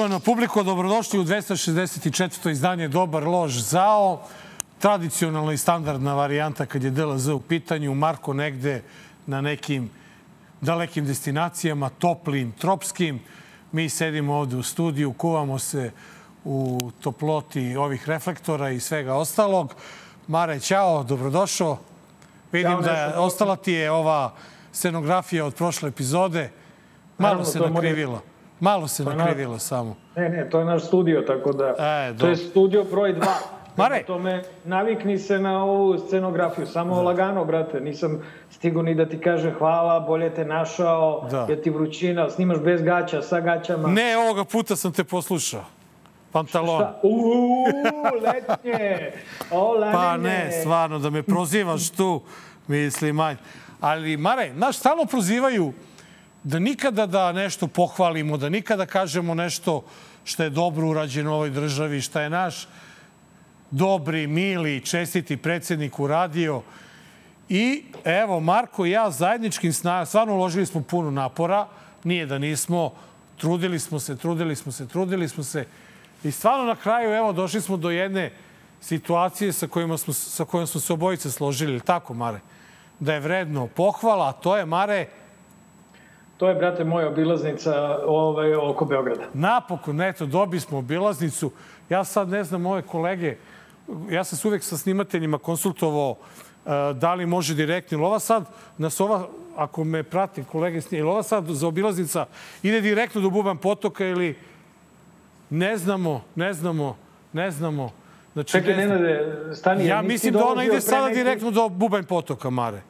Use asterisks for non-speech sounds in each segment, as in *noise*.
Poštovana publiko, dobrodošli u 264. izdanje Dobar lož zao. Tradicionalna i standardna varijanta kad je DLZ u pitanju. Marko negde na nekim dalekim destinacijama, toplim, tropskim. Mi sedimo ovde u studiju, kuvamo se u toploti ovih reflektora i svega ostalog. Mare, ćao, dobrodošao. Vidim Ćao, da je, ostala ti je ova scenografija od prošle epizode. Malo se nakrivilo. Malo se na- nakrivilo samo. Ne, ne, to je naš studio, tako da... E, to je studio broj 2. *laughs* Mare! tome, navikni se na ovu scenografiju. Samo Da. lagano, brate. Nisam stigao ni da ti kaže hvala, bolje te našao, Da. jer ti vrućina, snimaš bez gaća, sa gaćama. Ne, ovoga puta sam te poslušao. Pantalon. Uuu, letnje! O, lanene! Pa ne, stvarno, da me prozivaš tu, mislim, aj. Ali, Mare, naš stalno prozivaju da nikada da nešto pohvalimo, da nikada kažemo nešto što je dobro urađeno u ovoj državi, šta je naš dobri, mili, čestiti predsednik uradio. I evo, Marko i ja zajedničkim snagama, stvarno uložili smo puno napora, nije da nismo, trudili smo se, trudili smo se, trudili smo se. I stvarno na kraju, evo, došli smo do jedne situacije sa, kojima smo, sa kojom smo se obojice složili, ili tako, Mare? Da je vredno pohvala, a to je, Mare, To je, brate, moja obilaznica ovaj, oko Beograda. napokon, eto, dobi smo obilaznicu. Ja sad ne znam, ove kolege, ja sam se uvek sa snimateljima konsultovao e, da li može direktno. Ili ova sad, nas ova, ako me prati kolege snije, ili ova sad za obilaznica ide direktno do Buban potoka ili ne znamo, ne znamo, ne znamo. Znači, Čekaj, ne. Nenade, stani. Ja mislim da ona ide sada neki- direktno do Bubanj potoka, Mare.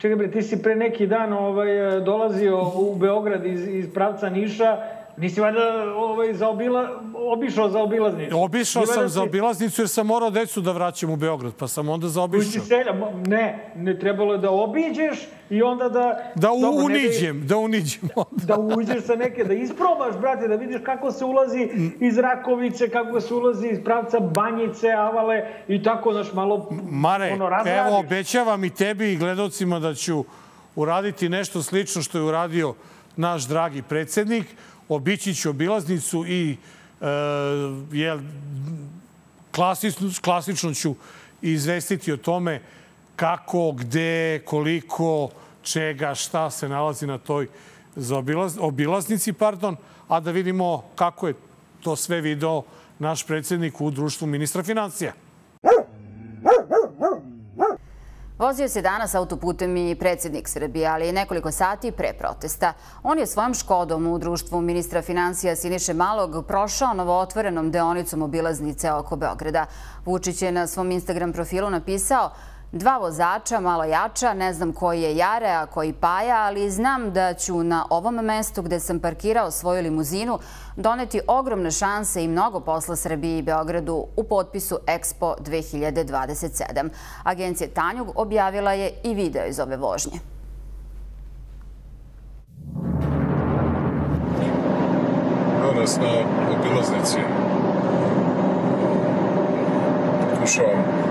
Čekaj bre, ti si pre neki dan ovaj, dolazio u Beograd iz, iz pravca Niša, nisi valjda ovaj, zaobila, obišao za obilaznicu? Obišao sam valjda za obilaznicu jer sam morao decu da vraćam u Beograd, pa sam onda zaobišao. selja? Ma, Ne, ne trebalo je da obiđeš i onda da... Da u, Dobro, ne uniđem, da uniđem. *laughs* Da, da uđeš sa neke, da isprobaš, brate, da vidiš kako se ulazi iz Rakovice, kako se ulazi iz pravca Banjice, Avale i tako, znaš, malo Mare, ono, razradiš. evo, obećavam i tebi i gledalcima da ću uraditi nešto slično što je uradio naš dragi predsednik. Obići ću obilaznicu i e, jel, klasično, klasično ću izvestiti o tome kako, gde, koliko, čega, šta se nalazi na toj zaobilaz, obilaznici, pardon, a da vidimo kako je to sve video naš predsednik u društvu ministra financija. Vozio se danas autoputem i predsjednik Srbije, ali nekoliko sati pre protesta. On je svojom škodom u društvu ministra financija Siniše Malog prošao novootvorenom deonicom obilaznice oko Beograda. Vučić je na svom Instagram profilu napisao Dva vozača, malo jača, ne znam koji je Jare, a koji Paja, ali znam da ću na ovom mestu gde sam parkirao svoju limuzinu doneti ogromne šanse i mnogo posla Srbiji i Beogradu u potpisu Expo 2027. Agencija Tanjug objavila je i video iz ove vožnje. Evo nas na obilaznici. Pokušavam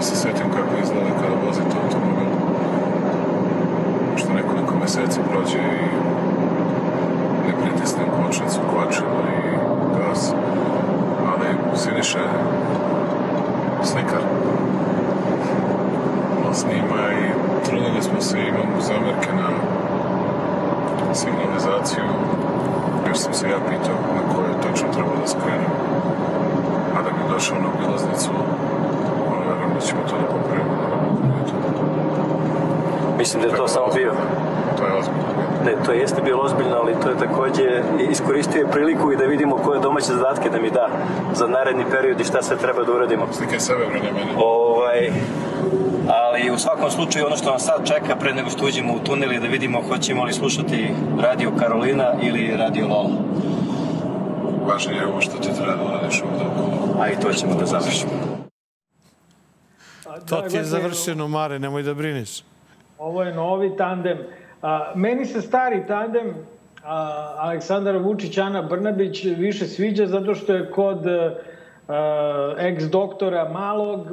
da se setim kako izgleda kada vozite automobil. Što nekoliko meseci prođe i ne pritisnem kočnicu, kvačilo i gaz. Ali Siniša je slikar. On snima i trudili smo se, imamo zamerke na signalizaciju još sam se ja pitao na koje točno treba da skrenem. A da bi došao na obilaznicu, verujem da ćemo to da popravimo na ovom putu. Mislim da je to samo bio. To je ozbiljno. Ne, to jeste bilo ozbiljno, ali to je takođe iskoristio je priliku i da vidimo koje domaće zadatke da mi da za naredni period i šta sve treba da uradimo. Slikaj sebe, bre, ne mene. Ovaj, ali u svakom slučaju ono što nas sad čeka pre nego što uđemo u tunel je da vidimo hoćemo li slušati Radio Karolina ili Radio Lola. Važnije je ovo što ti treba da uradiš ovde okolo. A i to ćemo da završimo. To ti je završeno, Mare, nemoj da brineš. Ovo je novi tandem. A, meni se stari tandem a, Aleksandar Vučić, Ana Brnabić više sviđa zato što je kod a, ex-doktora Malog,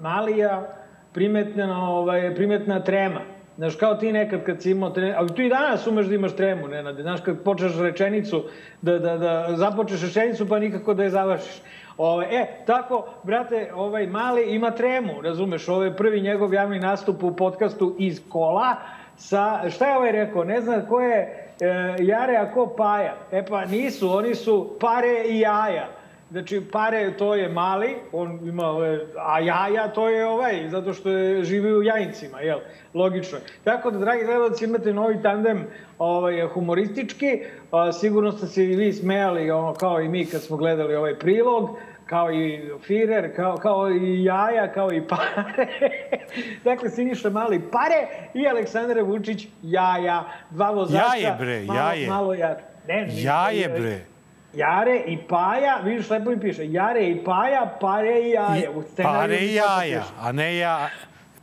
Malija primetna, ovaj, primetna trema. Znaš, kao ti nekad kad si imao tremu, ali tu i danas umeš da imaš tremu, Nenade. Znaš, kad počneš rečenicu, da, da, da započeš rečenicu pa nikako da je završiš. Ove, e, tako, brate, ovaj mali ima tremu, razumeš, ovo je prvi njegov javni nastup u podcastu iz kola, sa, šta je ovaj rekao, ne znam ko je e, Jare, a ko Paja. E pa nisu, oni su pare i jaja. Znači, pare to je mali, on ima ove, a jaja to je ovaj, zato što je živi u jajincima, jel? Logično je. Tako da, dragi gledalci, imate novi tandem ovaj, humoristički. A, sigurno ste se i vi smejali, ono, kao i mi kad smo gledali ovaj prilog kao i Firer, kao, kao i Jaja, kao i Pare. *laughs* dakle, Siniša Mali Pare i Aleksandar Vučić Jaja. Dva vozača. Jaje, bre, malo, jaje. Malo jar. Ne, ne, Jaje, bre. Jare i Paja, vidiš, lepo mi piše, Jare i Paja, Pare i Jaja. U Pare i jaja, a ne ja...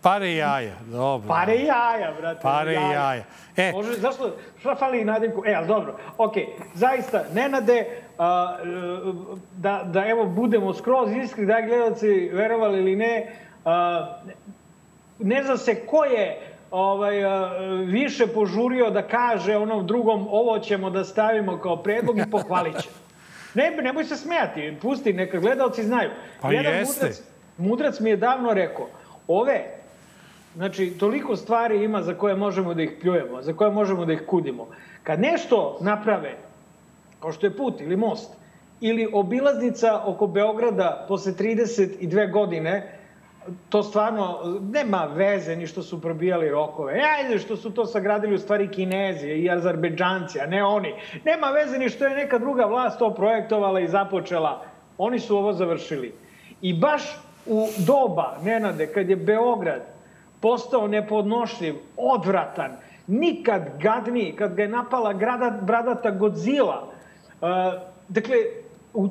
Pare i jaja, dobro. Pare i jaja, brate. Pare i jaja. E, Može, zašto, šta fali i nadimku? E, ali dobro, okej, zaista, Nenade, a, da, da evo budemo skroz iskri, da gledalci, verovali ili ne, a, ne zna se ko je ovaj, a, više požurio da kaže onom drugom ovo ćemo da stavimo kao predlog i pohvalit će. *laughs* Ne, nemoj se smijati, pusti, neka gledalci znaju. Pa jeste. Mudrac, mudrac mi je davno rekao, ove Znači, toliko stvari ima za koje možemo da ih pljujemo, za koje možemo da ih kudimo. Kad nešto naprave, kao što je put ili most, ili obilaznica oko Beograda posle 32 godine, to stvarno nema veze ni što su probijali rokove. E, ajde što su to sagradili u stvari Kinezi i Azerbejdžanci, a ne oni. Nema veze ni što je neka druga vlast to projektovala i započela. Oni su ovo završili. I baš u doba, Nenade, kad je Beograd postao nepodnošljiv, odvratan, nikad gadniji, kad ga je napala grada, bradata Godzilla. Uh, dakle, u,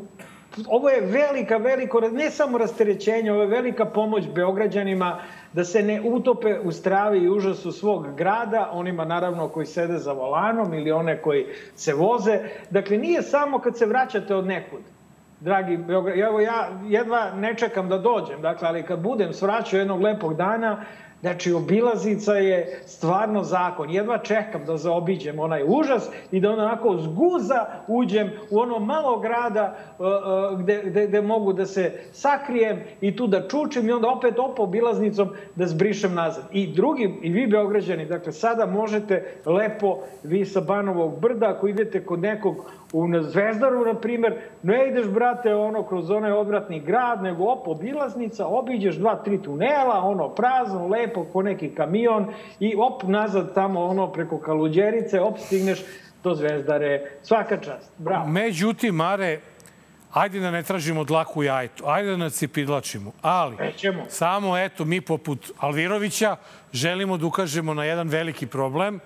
ovo je velika, veliko, ne samo rasterećenje, ovo je velika pomoć Beograđanima da se ne utope u stravi i užasu svog grada, onima naravno koji sede za volanom ili one koji se voze. Dakle, nije samo kad se vraćate od nekud dragi Beograd, evo ja jedva ne čekam da dođem, dakle, ali kad budem svraćao jednog lepog dana, Znači, obilaznica je stvarno zakon. Jedva čekam da zaobiđem onaj užas i da onako zguza uđem u ono malo grada uh, uh, gde, gde, gde mogu da se sakrijem i tu da čučim i onda opet opo obilaznicom da zbrišem nazad. I drugi, i vi Beograđani, dakle, sada možete lepo, vi sa Banovog brda, ako idete kod nekog u na Zvezdaru, na primer, ne ideš, brate, ono, kroz onaj odvratni grad, nego op, obilaznica, obiđeš dva, tri tunela, ono, prazno, lepo, ko neki kamion i op, nazad tamo, ono, preko Kaluđerice, op, stigneš do Zvezdare. Svaka čast. Bravo. Međutim, Mare, ajde da ne tražimo dlaku jajtu, ajde da nas cipidlačimo, ali Nećemo. samo eto, mi poput Alvirovića želimo da ukažemo na jedan veliki problem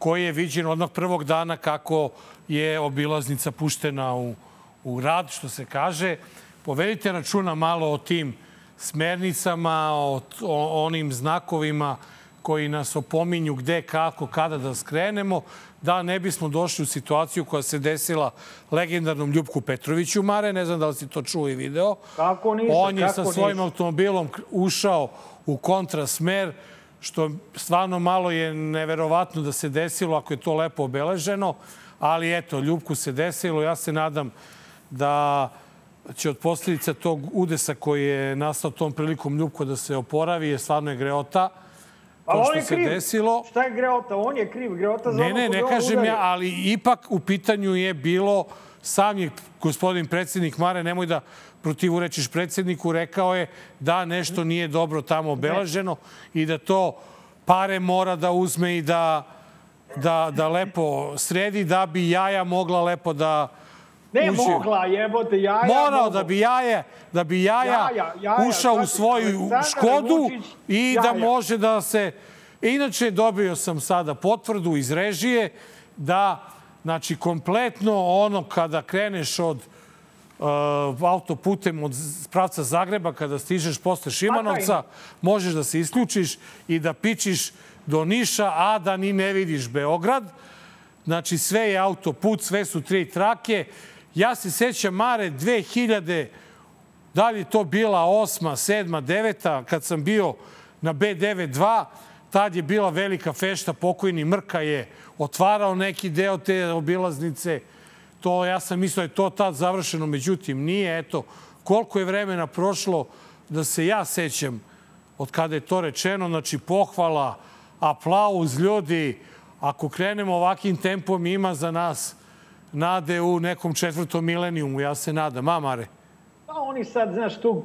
koji je viđen odmah prvog dana kako je obilaznica puštena u, u rad, što se kaže. Povedite računa malo o tim smernicama, o, o onim znakovima koji nas opominju gde, kako, kada da skrenemo, da ne bismo došli u situaciju koja se desila legendarnom Ljubku Petroviću, Mare, ne znam da li si to čuo i video. Kako nisam, On je kako sa svojim nisam. automobilom ušao u kontrasmer, što stvarno malo je neverovatno da se desilo ako je to lepo obeleženo, ali eto, Ljubku se desilo. Ja se nadam da će od posljedica tog udesa koji je nastao tom prilikom Ljubko da se oporavi, jer stvarno je greota. A To on što je se kriv. desilo... Šta je Greota? On je kriv. Greota za Ne, ono ne, ne je kažem udario. ja, ali ipak u pitanju je bilo, sam je gospodin predsjednik Mare, nemoj da protivurečiš predsjedniku, rekao je da nešto nije dobro tamo obeleženo i da to pare mora da uzme i da, da, da lepo sredi, da bi jaja mogla lepo da Ne uđe. mogla, jebote, jaja. Morao mogu. da bi jaje, da bi jaja, Jaja, jaja, ušao u svaki- svoju Aleksandar Škodu Vučić, i da jaja. može da se... Inače, dobio sam sada potvrdu iz režije da, znači, kompletno ono kada kreneš od uh, autoputem od pravca Zagreba, kada stižeš posle Šimanovca, možeš da se isključiš i da pičiš do Niša, a da ni ne vidiš Beograd. Znači, sve je autoput, sve su tri trake. Ja se sećam, Mare, 2000, da li to bila osma, sedma, deveta, kad sam bio na B92, tad je bila velika fešta, pokojni Mrka je otvarao neki deo te obilaznice. To, ja sam mislio da je to tad završeno, međutim nije. Eto, koliko je vremena prošlo da se ja sećam od kada je to rečeno, znači pohvala, aplauz ljudi, ako krenemo ovakvim tempom ima za nas nade u nekom četvrtom milenijumu, ja se nadam. Mamare. Pa oni sad, znaš, tu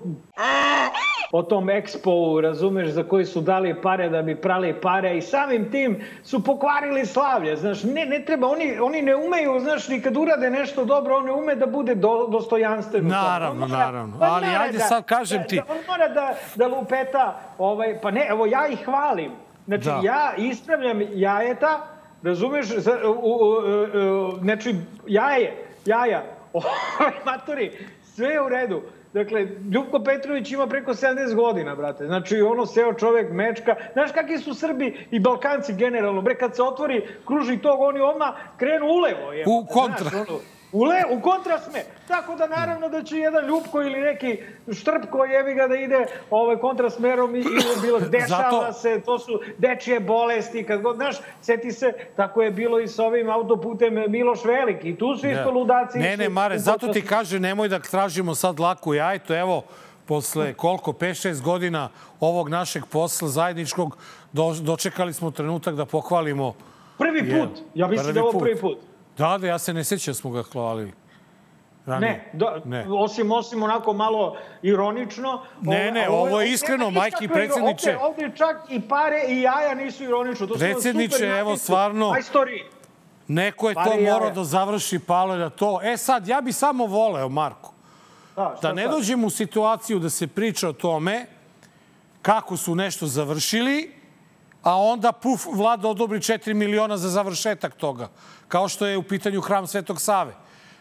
o tom ekspo razumeš, za koji su dali pare da bi prali pare i samim tim su pokvarili slavlje. Znaš, ne, ne treba, oni, oni ne umeju, znaš, ni kad urade nešto dobro, on ne ume da bude do, dostojanstveno. Naravno, mora, naravno. Pa Ali ajde da, sad kažem ti. Da, on mora da, da lupeta, ovaj, pa ne, evo ja ih hvalim. Znači, da. ja ispravljam jajeta, razumeš, za, u, u, u, znači, jaje, jaja, *laughs* ovaj, matori, sve je u redu. Dakle, Ljubko Petrović ima preko 70 godina, brate. Znači, ono seo čovek mečka. Znaš kakvi su Srbi i Balkanci generalno? Bre, kad se otvori kruži tog, oni odmah krenu ulevo. Je, u kontra. Znaš, ono, U, le, u kontra sme. Tako da naravno da će jedan Ljubko ili neki štrp koji jevi ga da ide ovaj, kontra smerom i, i bilo *laughs* dešava Zato... se, to su dečije bolesti, kad god, znaš, seti se, tako je bilo i sa ovim autoputem Miloš Veliki. Tu su isto ludaci. Ne, ne, Mare, zato ti kaže, nemoj da tražimo sad laku jajto, evo, posle koliko, 5-6 godina ovog našeg posla zajedničkog, do, dočekali smo trenutak da pohvalimo Prvi put. Ja mislim da je ovo prvi put. Da, da, ja se ne sećam da smo ga hvalili. Ranije. Ne, da, ne, osim, osim onako malo ironično. Ne, ne, ovo, ovo je iskreno, majki predsjedniče. Ovde, ovde čak i pare i jaja nisu ironično. To predsjedniče, evo stvarno, majstori. neko je pare to morao da završi, palo da to. E sad, ja bi samo voleo, Marko, da, da ne sad? dođemo u situaciju da se priča o tome kako su nešto završili, a onda puf, vlada odobri 4 miliona za završetak toga kao što je u pitanju hram Svetog Save.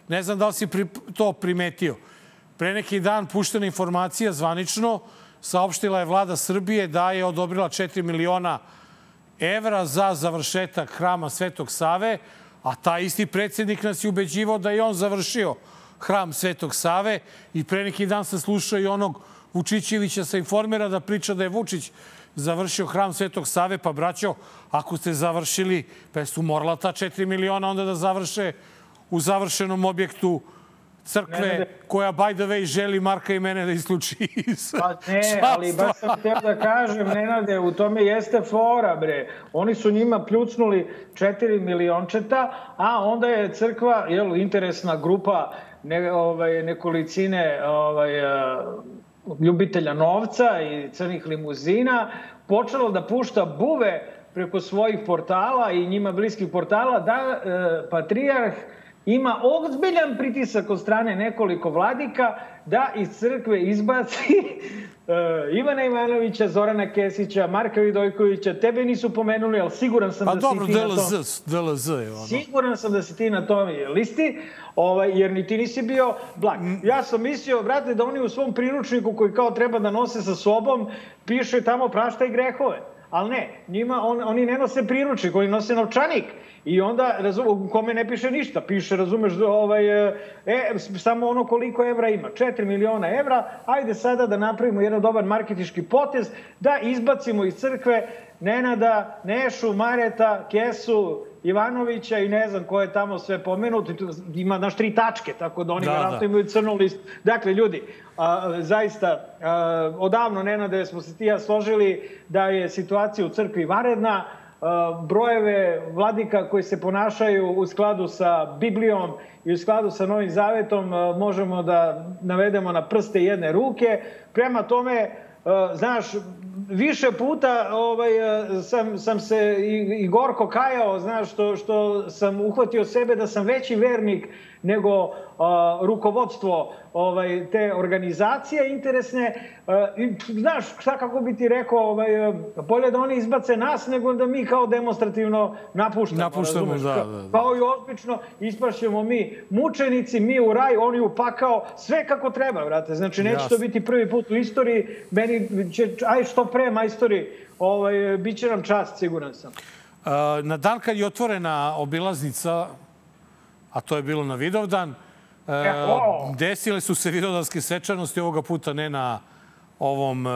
Ne znam da li si to primetio. Pre neki dan puštena informacija zvanično, saopštila je vlada Srbije da je odobrila 4 miliona evra za završetak hrama Svetog Save, a taj isti predsednik nas je ubeđivao da je on završio hram Svetog Save i pre neki dan sam slušao i onog Vučićevića sa informera da priča da je Vučić završio hram Svetog Save, pa braćo, ako ste završili, pa su morala ta 4 miliona onda da završe u završenom objektu crkve ne, ne, koja, by the way, želi Marka i mene da isključi iz Pa ne, ali baš sam htio da kažem, Nenade, u tome jeste fora, bre. Oni su njima pljucnuli 4 miliončeta, a onda je crkva, jel, interesna grupa ne, ovaj, nekolicine ovaj, ljubitelja novca i crnih limuzina počelo da pušta buve preko svojih portala i njima bliskih portala da e, patrijarh ima ozbiljan pritisak od strane nekoliko vladika da iz crkve izbaci uh, *laughs* Ivana Ivanovića, Zorana Kesića, Marka Vidojkovića, tebe nisu pomenuli, ali siguran sam pa da dobro, si ti DLZ, na tom... DLZ je ono. Siguran sam da si ti na tom listi, ovaj, jer ni ti nisi bio blag. Mm. Ja sam mislio, brate, da oni u svom priručniku koji kao treba da nose sa sobom, piše tamo prašta i grehove. Ali ne, njima, on, oni ne nose priručnik, oni nose novčanik. I onda, razum, u kome ne piše ništa, piše, razumeš, ovaj, e, samo ono koliko evra ima, 4 miliona evra, ajde sada da napravimo jedan dobar marketički potez, da izbacimo iz crkve Nenada, Nešu, Mareta, Kesu, Ivanovića i ne znam ko je tamo sve pomenut, ima naš tri tačke, tako da oni da, da. imaju crnu listu. Dakle, ljudi, a, zaista, a, odavno, Nenade, smo se ti ja složili da je situacija u crkvi varedna, brojeve vladika koji se ponašaju u skladu sa Biblijom i u skladu sa Novim Zavetom možemo da navedemo na prste jedne ruke. Prema tome, znaš, više puta ovaj, sam, sam se i, i gorko kajao, znaš, što, što sam uhvatio sebe da sam veći vernik nego a, rukovodstvo ovaj, te organizacije interesne. A, i, znaš, šta kako bi ti rekao, ovaj, bolje da oni izbace nas nego da mi kao demonstrativno napuštamo. Napuštamo, da, da, da. Kao i obično, ispašćemo mi mučenici, mi u raj, oni u pakao, sve kako treba, vrate. Znači, neće Jasne. to biti prvi put u istoriji, meni će, aj što pre, majstori, ovaj, bit će nam čast, siguran sam. Na dan kad je otvorena obilaznica a to je bilo na Vidovdan. E, desile su se vidovdanske svečanosti ovoga puta ne na ovom e,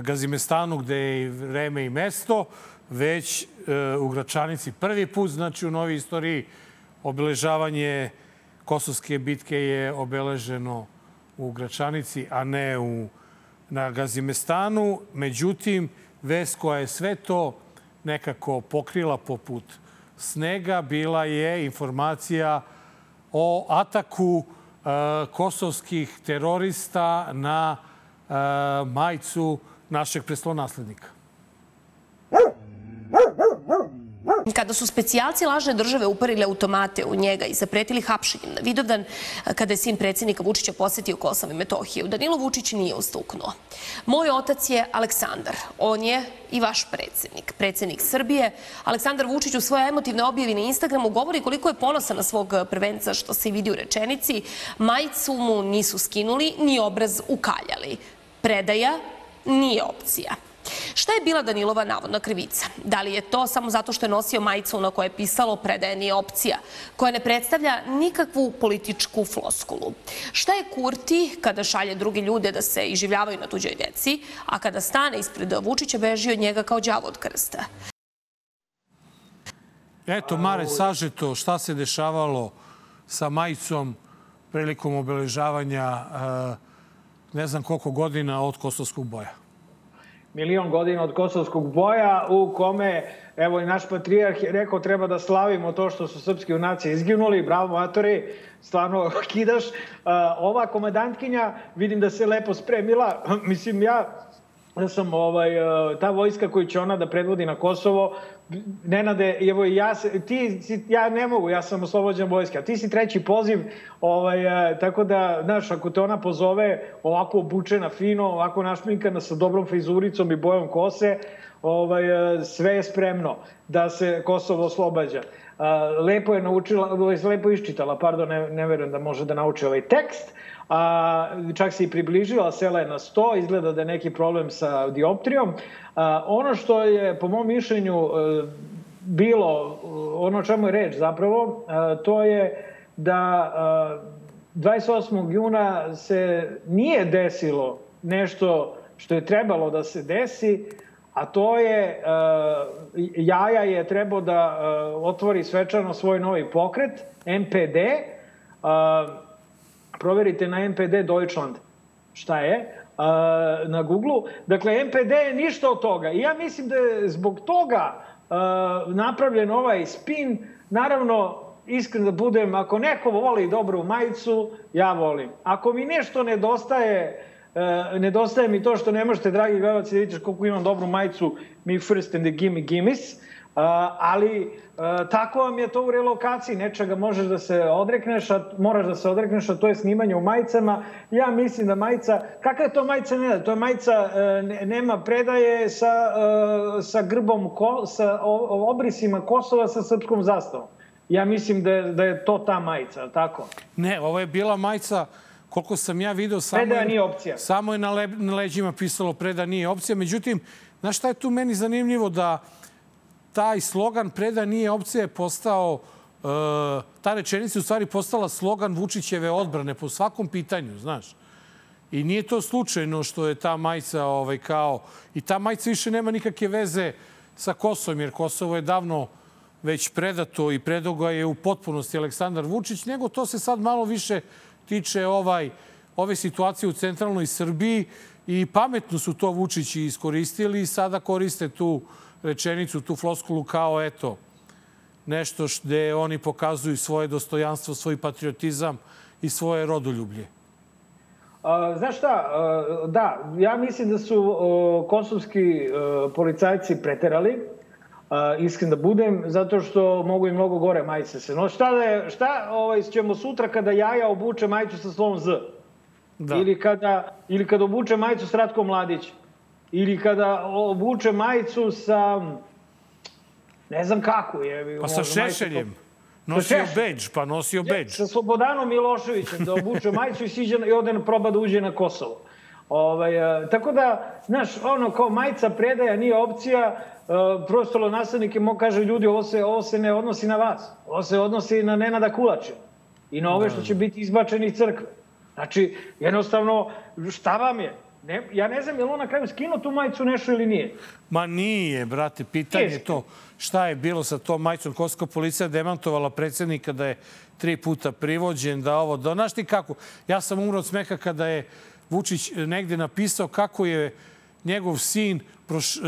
Gazimestanu gde je vreme i mesto, već e, u Gračanici prvi put, znači u novoj istoriji, obeležavanje Kosovske bitke je obeleženo u Gračanici, a ne u, na Gazimestanu. Međutim, vest koja je sve to nekako pokrila poput snega bila je informacija o ataku e, kosovskih terorista na e, majcu našeg preslonaslednika. Kada su specijalci lažne države uparili automate u njega i zapretili hapšenjem na Vidovdan, kada je sin predsjednika Vučića posetio Kosovo i Metohiju, Danilo Vučić nije ustuknuo. Moj otac je Aleksandar. On je i vaš predsjednik, predsjednik Srbije. Aleksandar Vučić u svoje emotivne objavi na Instagramu govori koliko je ponosan na svog prvenca, što se vidi u rečenici. Majicu mu nisu skinuli, ni obraz ukaljali. Predaja nije opcija. Šta je bila Danilova navodna krivica? Da li je to samo zato što je nosio majicu na kojoj je pisalo predaje nije opcija, koja ne predstavlja nikakvu političku floskulu? Šta je Kurti kada šalje druge ljude da se iživljavaju na tuđoj deci, a kada stane ispred Vučića beži od njega kao đavo od krsta? Eto, Mare, sažeto šta se dešavalo sa majicom prilikom obeležavanja ne znam koliko godina od kosovskog boja milion godina od kosovskog boja u kome, evo i naš patrijarh je rekao treba da slavimo to što su srpski junaci izginuli, bravo matori, stvarno *laughs* kidaš. Ova komandantkinja vidim da se lepo spremila, *laughs* mislim ja da sam ovaj, ta vojska koju će ona da predvodi na Kosovo, Nenade, evo ja, ti, ja ne mogu, ja sam oslobođen vojske, a ti si treći poziv, ovaj, e, tako da, znaš, ako te ona pozove ovako obučena fino, ovako našminkana sa dobrom frizuricom i bojom kose, ovaj, e, sve je spremno da se Kosovo oslobađa. lepo je naučila, lepo iščitala, pardon, ne, ne verujem da može da nauči ovaj tekst, a, čak se i približila, sela je na 100, izgleda da je neki problem sa dioptrijom. A, ono što je, po mom mišljenju, e, bilo, ono čemu je reč zapravo, a, to je da a, 28. juna se nije desilo nešto što je trebalo da se desi, a to je, Jaja je trebao da otvori svečano svoj novi pokret, MPD, proverite na NPD Deutschland šta je, na Google. Dakle, NPD je ništa od toga. I ja mislim da je zbog toga napravljen ovaj spin. Naravno, iskren da budem, ako neko voli dobru majicu, ja volim. Ako mi nešto nedostaje, nedostaje mi to što ne možete, dragi gledalci, da vidite koliko imam dobru majicu, me first and the gimme gimmes, ali tako vam je to u relokaciji, nečega možeš da se odrekneš, a moraš da se odrekneš, a to je snimanje u majicama. Ja mislim da majica, kakva je to majica ne da? To je majica, e, nema predaje sa, e, sa grbom, ko, sa obrisima Kosova sa srpskom zastavom. Ja mislim da je, da je to ta majica, tako? Ne, ovo je bila majica koliko sam ja video, samo predaja nije opcija. Samo je na, le, na leđima pisalo preda nije opcija. Međutim, znaš šta je tu meni zanimljivo? Da taj slogan preda nije opcija je postao Uh, ta rečenica u stvari postala slogan Vučićeve odbrane po svakom pitanju, znaš. I nije to slučajno što je ta majica ovaj, kao... I ta majica više nema nikakve veze sa Kosovom, jer Kosovo je davno već predato i predoga je u potpunosti Aleksandar Vučić, nego to se sad malo više tiče ovaj, ove situacije u centralnoj Srbiji i pametno su to Vučići iskoristili i sada koriste tu uh, rečenicu, tu floskulu kao eto, nešto gde oni pokazuju svoje dostojanstvo, svoj patriotizam i svoje rodoljublje. A, znaš šta, a, da, ja mislim da su o, kosovski o, policajci preterali, a, iskren da budem, zato što mogu i mnogo gore majice se. No šta, da je, šta ovaj, ćemo sutra kada jaja obuče majicu sa slovom Z? Da. Ili, kada, ili kada obuče majicu s Ratkom Mladićem? Ili kada obuče majicu sa ne znam kako je. Pa sa šešeljem. Nosio beđ, pa nosio beđ. Sa Slobodanom Miloševićem da obuče *laughs* majicu i, siđe, i ode na proba da uđe na Kosovo. Ovaj, a, tako da, znaš, ono, kao majica predaja nije opcija, prostolo nastavnike mo kaže ljudi, ovo se, ovo se ne odnosi na vas. Ovo se odnosi na Nenada Kulače i na ove da. što će biti izbačeni iz crkve. Znači, jednostavno, šta vam je? Ne, ja ne znam je li on na kraju skinuo tu majicu nešto ili nije. Ma nije, brate, pitanje je to šta je bilo sa tom majicom. Koska policija demantovala predsednika da je tri puta privođen, da ovo, da znaš ti kako. Ja sam umro od smeha kada je Vučić negde napisao kako je njegov sin proš, e,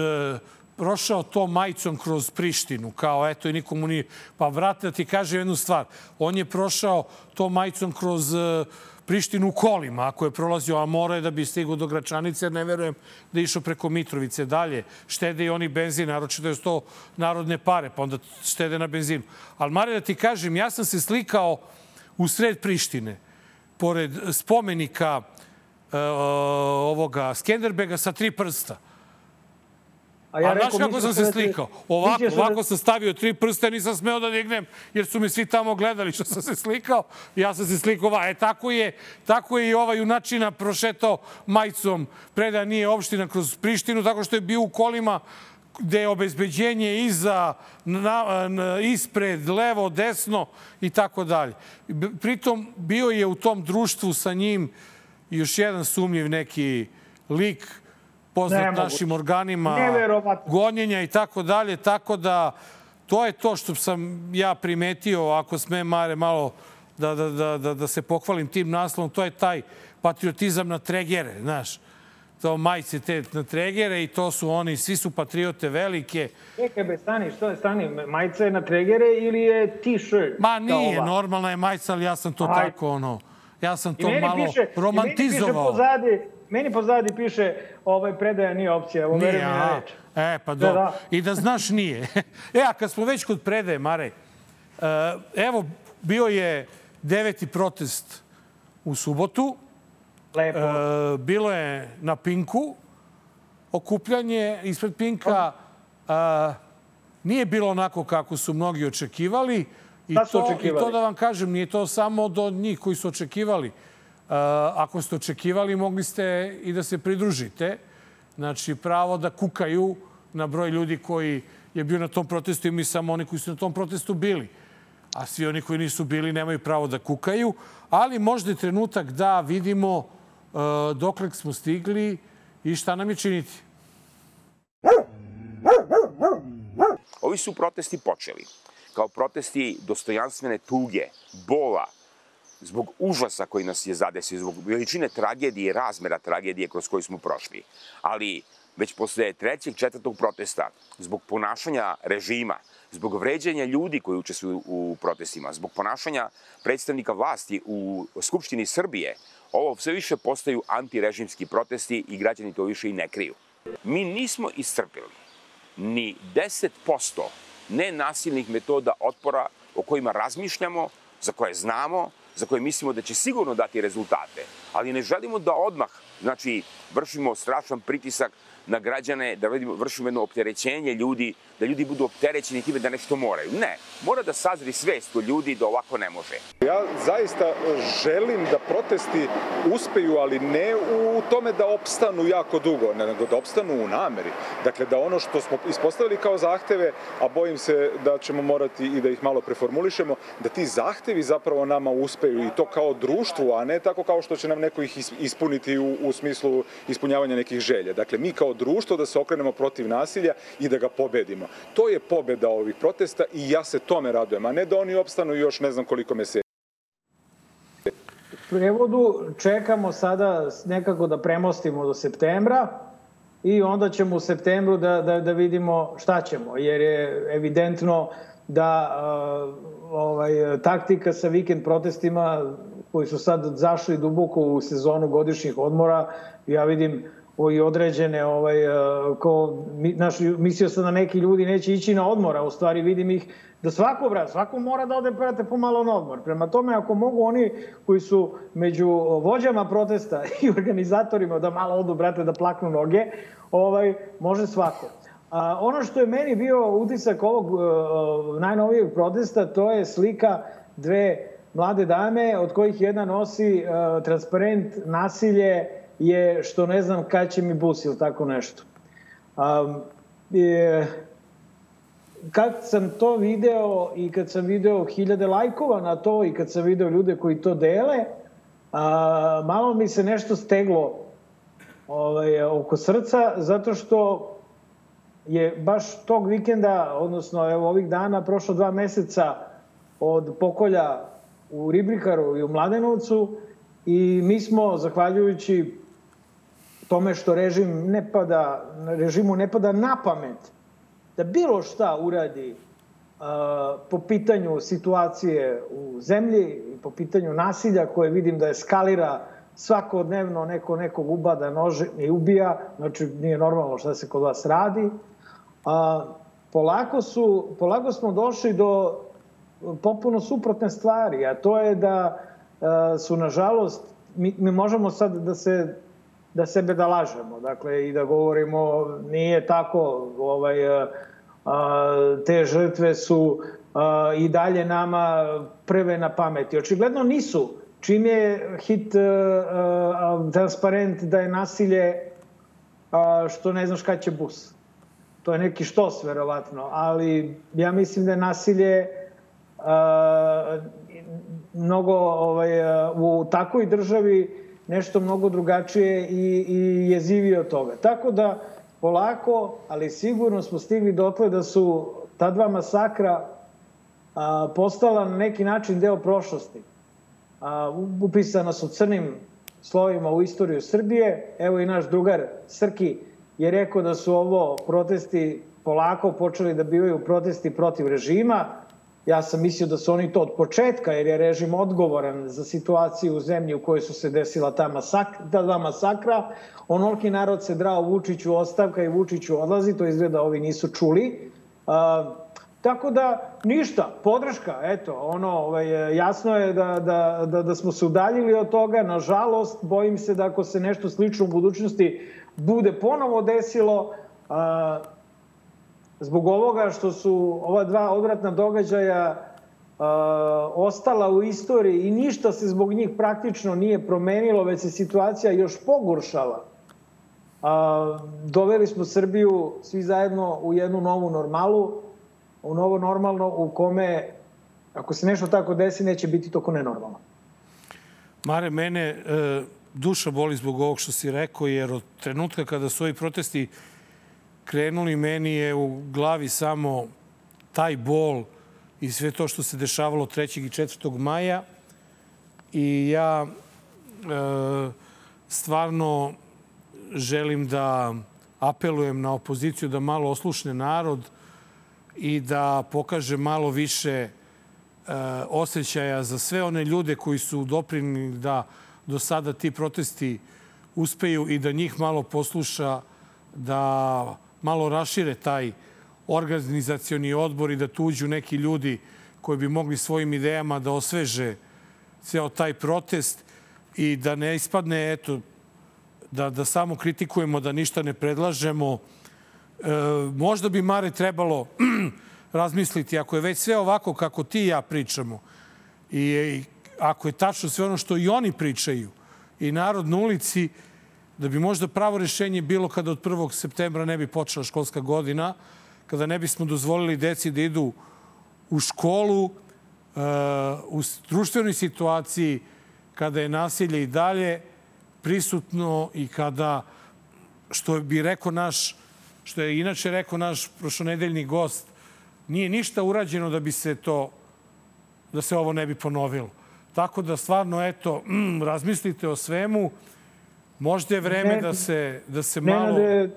prošao to majicom kroz Prištinu, kao eto i nikomu nije... Pa vrate da ti kaže jednu stvar. On je prošao to majicom kroz e, Prištinu u kolima, ako je prolazio, a mora je da bi stigao do Gračanice, ne verujem da je išao preko Mitrovice dalje. Štede i oni benzin, naročito je to narodne pare, pa onda štede na benzinu. Ali, Mare, da ti kažem, ja sam se slikao u sred Prištine, pored spomenika uh, ovoga Skenderbega sa tri prsta. A ja A znaš kako sam se slikao? Ovako, ovako sam stavio tri prste, nisam smeo da dignem, jer su mi svi tamo gledali što sam se slikao. Ja sam se slikao ovako. E, tako je, tako je i ova junačina prošetao majicom. Preda nije opština kroz Prištinu, tako što je bio u kolima gde je obezbeđenje iza, na, na, ispred, levo, desno i tako dalje. Pritom bio je u tom društvu sa njim još jedan sumnjiv neki lik, poznat ne našim organima gonjenja i tako dalje. Tako da to je to što sam ja primetio, ako sme Mare malo da, da, da, da, da se pohvalim tim naslovom, to je taj patriotizam na tregere, znaš to majce te na tregere i to su oni, svi su patriote velike. Čekaj be, stani, što je, stani, majica je na tregere ili je t-shirt? Ma nije, normalna je majica, ali ja sam to Aj. tako, ono, ja sam to malo piše, romantizovao. I meni piše pozadi, meni pozadi piše ovaj predaja nije opcija, ovo nije, mi reč. E, pa. Da, da. I da znaš nije. *laughs* e, a kad smo već kod predaje, Mare, uh, evo, bio je deveti protest u subotu. Lepo. Uh, bilo je na Pinku okupljanje ispred Pinka. Uh, nije bilo onako kako su mnogi očekivali. I to, očekivali? I to da vam kažem, nije to samo do njih koji su očekivali. Uh, ako ste očekivali, mogli ste i da se pridružite. Znači, pravo da kukaju na broj ljudi koji je bio na tom protestu i mi samo oni koji su na tom protestu bili. A svi oni koji nisu bili nemaju pravo da kukaju. Ali možda je trenutak da vidimo uh, dokle smo stigli i šta nam je činiti. Ovi su protesti počeli kao protesti dostojanstvene tuge, bola, zbog užasa koji nas je zadesio, zbog veličine tragedije razmera tragedije kroz koju smo prošli. Ali već posle trećeg, četvrtog protesta, zbog ponašanja režima, zbog vređanja ljudi koji učestvuju u protestima, zbog ponašanja predstavnika vlasti u Skupštini Srbije, ovo sve više postaju antirežimski protesti i građani to više i ne kriju. Mi nismo iscrpili ni 10% nenasilnih metoda otpora o kojima razmišljamo, za koje znamo, za koje mislimo da će sigurno dati rezultate, ali ne želimo da odmah, znači, vršimo strašan pritisak na građane, da vršimo jedno opterećenje ljudi, da ljudi budu opterećeni time da nešto moraju. Ne, mora da sazri svest u ljudi da ovako ne može. Ja zaista želim da protesti uspeju, ali ne u tome da opstanu jako dugo, nego da opstanu u nameri. Dakle, da ono što smo ispostavili kao zahteve, a bojim se da ćemo morati i da ih malo preformulišemo, da ti zahtevi zapravo nama uspeju i to kao društvu, a ne tako kao što će nam neko ih ispuniti u, u smislu ispunjavanja nekih želja. Dakle, mi kao društvo da se okrenemo protiv nasilja i da ga pobedimo. To je pobeda ovih protesta i ja se tome radujem, a ne da oni opstanu još ne znam koliko meseci. Prevodu čekamo sada nekako da premostimo do septembra i onda ćemo u septembru da, da, da vidimo šta ćemo, jer je evidentno da uh, ovaj, taktika sa vikend protestima koji su sad zašli duboko u sezonu godišnjih odmora, ja vidim i određene, ovaj, e, ko, naš, mislio sam da neki ljudi neće ići na odmor, a u stvari vidim ih da svako, brat, svako mora da ode, brate, pomalo na odmor. Prema tome, ako mogu oni koji su među vođama protesta *laughs* i organizatorima da malo odu, brate, da plaknu noge, ovaj, može svako. A, ono što je meni bio utisak ovog uh, najnovijeg protesta, to je slika dve mlade dame, od kojih jedna nosi uh, transparent nasilje je što ne znam kad će mi bus ili tako nešto. Um, je, kad sam to video i kad sam video hiljade lajkova na to i kad sam video ljude koji to dele, a, malo mi se nešto steglo ovaj, oko srca, zato što je baš tog vikenda, odnosno evo ovih dana, prošlo dva meseca od pokolja u Ribrikaru i u Mladenovcu i mi smo, zahvaljujući tome što režim ne pada, režimu ne pada na pamet da bilo šta uradi uh, po pitanju situacije u zemlji po pitanju nasilja koje vidim da eskalira svakodnevno neko nekog ubada nože i ubija, znači nije normalno šta se kod vas radi. A, polako, su, polako smo došli do popuno suprotne stvari, a to je da a, su, nažalost, mi, mi možemo sad da se da sebe da lažemo, dakle, i da govorimo nije tako, ovaj, a, te žrtve su a, i dalje nama prve na pameti. Očigledno nisu. Čim je hit transparent da je nasilje što ne znaš kad će bus. To je neki štos, verovatno, ali ja mislim da je nasilje mnogo ovaj, u takvoj državi nešto mnogo drugačije i, i jezivije od toga. Tako da, polako, ali sigurno smo stigli dotle da su ta dva masakra a, postala na neki način deo prošlosti. A, upisana su crnim slovima u istoriju Srbije. Evo i naš drugar Srki je rekao da su ovo protesti polako počeli da bivaju protesti protiv režima, Ja sam mislio da su oni to od početka, jer je režim odgovoran za situaciju u zemlji u kojoj su se desila ta, masak, ta dva masakra. Onoliki narod se drao Vučiću ostavka i Vučiću odlazi, to izgleda ovi nisu čuli. A, tako da, ništa, podrška, eto, ono, ovaj, jasno je da, da, da, da smo se udaljili od toga, nažalost, bojim se da ako se nešto slično u budućnosti bude ponovo desilo, a, zbog ovoga što su ova dva odvratna događaja uh, ostala u istoriji i ništa se zbog njih praktično nije promenilo, već se situacija još pogoršala. Uh, doveli smo Srbiju svi zajedno u jednu novu normalu, u novo normalno u kome, ako se nešto tako desi, neće biti toko nenormalno. Mare, mene e, duša boli zbog ovog što si rekao, jer od trenutka kada su ovi protesti krenuli, meni je u glavi samo taj bol i sve to što se dešavalo 3. i 4. maja. I ja e, stvarno želim da apelujem na opoziciju da malo oslušne narod i da pokaže malo više e, osjećaja za sve one ljude koji su doprinili da do sada ti protesti uspeju i da njih malo posluša da malo rašire taj organizacioni odbor i da tuđu neki ljudi koji bi mogli svojim idejama da osveže ceo taj protest i da ne ispadne, eto, da, da samo kritikujemo, da ništa ne predlažemo. E, možda bi Mare trebalo *clears throat* razmisliti, ako je već sve ovako kako ti i ja pričamo i, i ako je tačno sve ono što i oni pričaju i narod na ulici, da bi možda pravo rešenje bilo kada od 1. septembra ne bi počela školska godina, kada ne bismo dozvolili deci da idu u školu, uh, u društvenoj situaciji, kada je nasilje i dalje prisutno i kada, što bi rekao naš, što je inače rekao naš prošlonedeljni gost, nije ništa urađeno da bi se to, da se ovo ne bi ponovilo. Tako da stvarno, eto, mm, razmislite o svemu. Možda je vreme ne, da se, da se malo... Ne,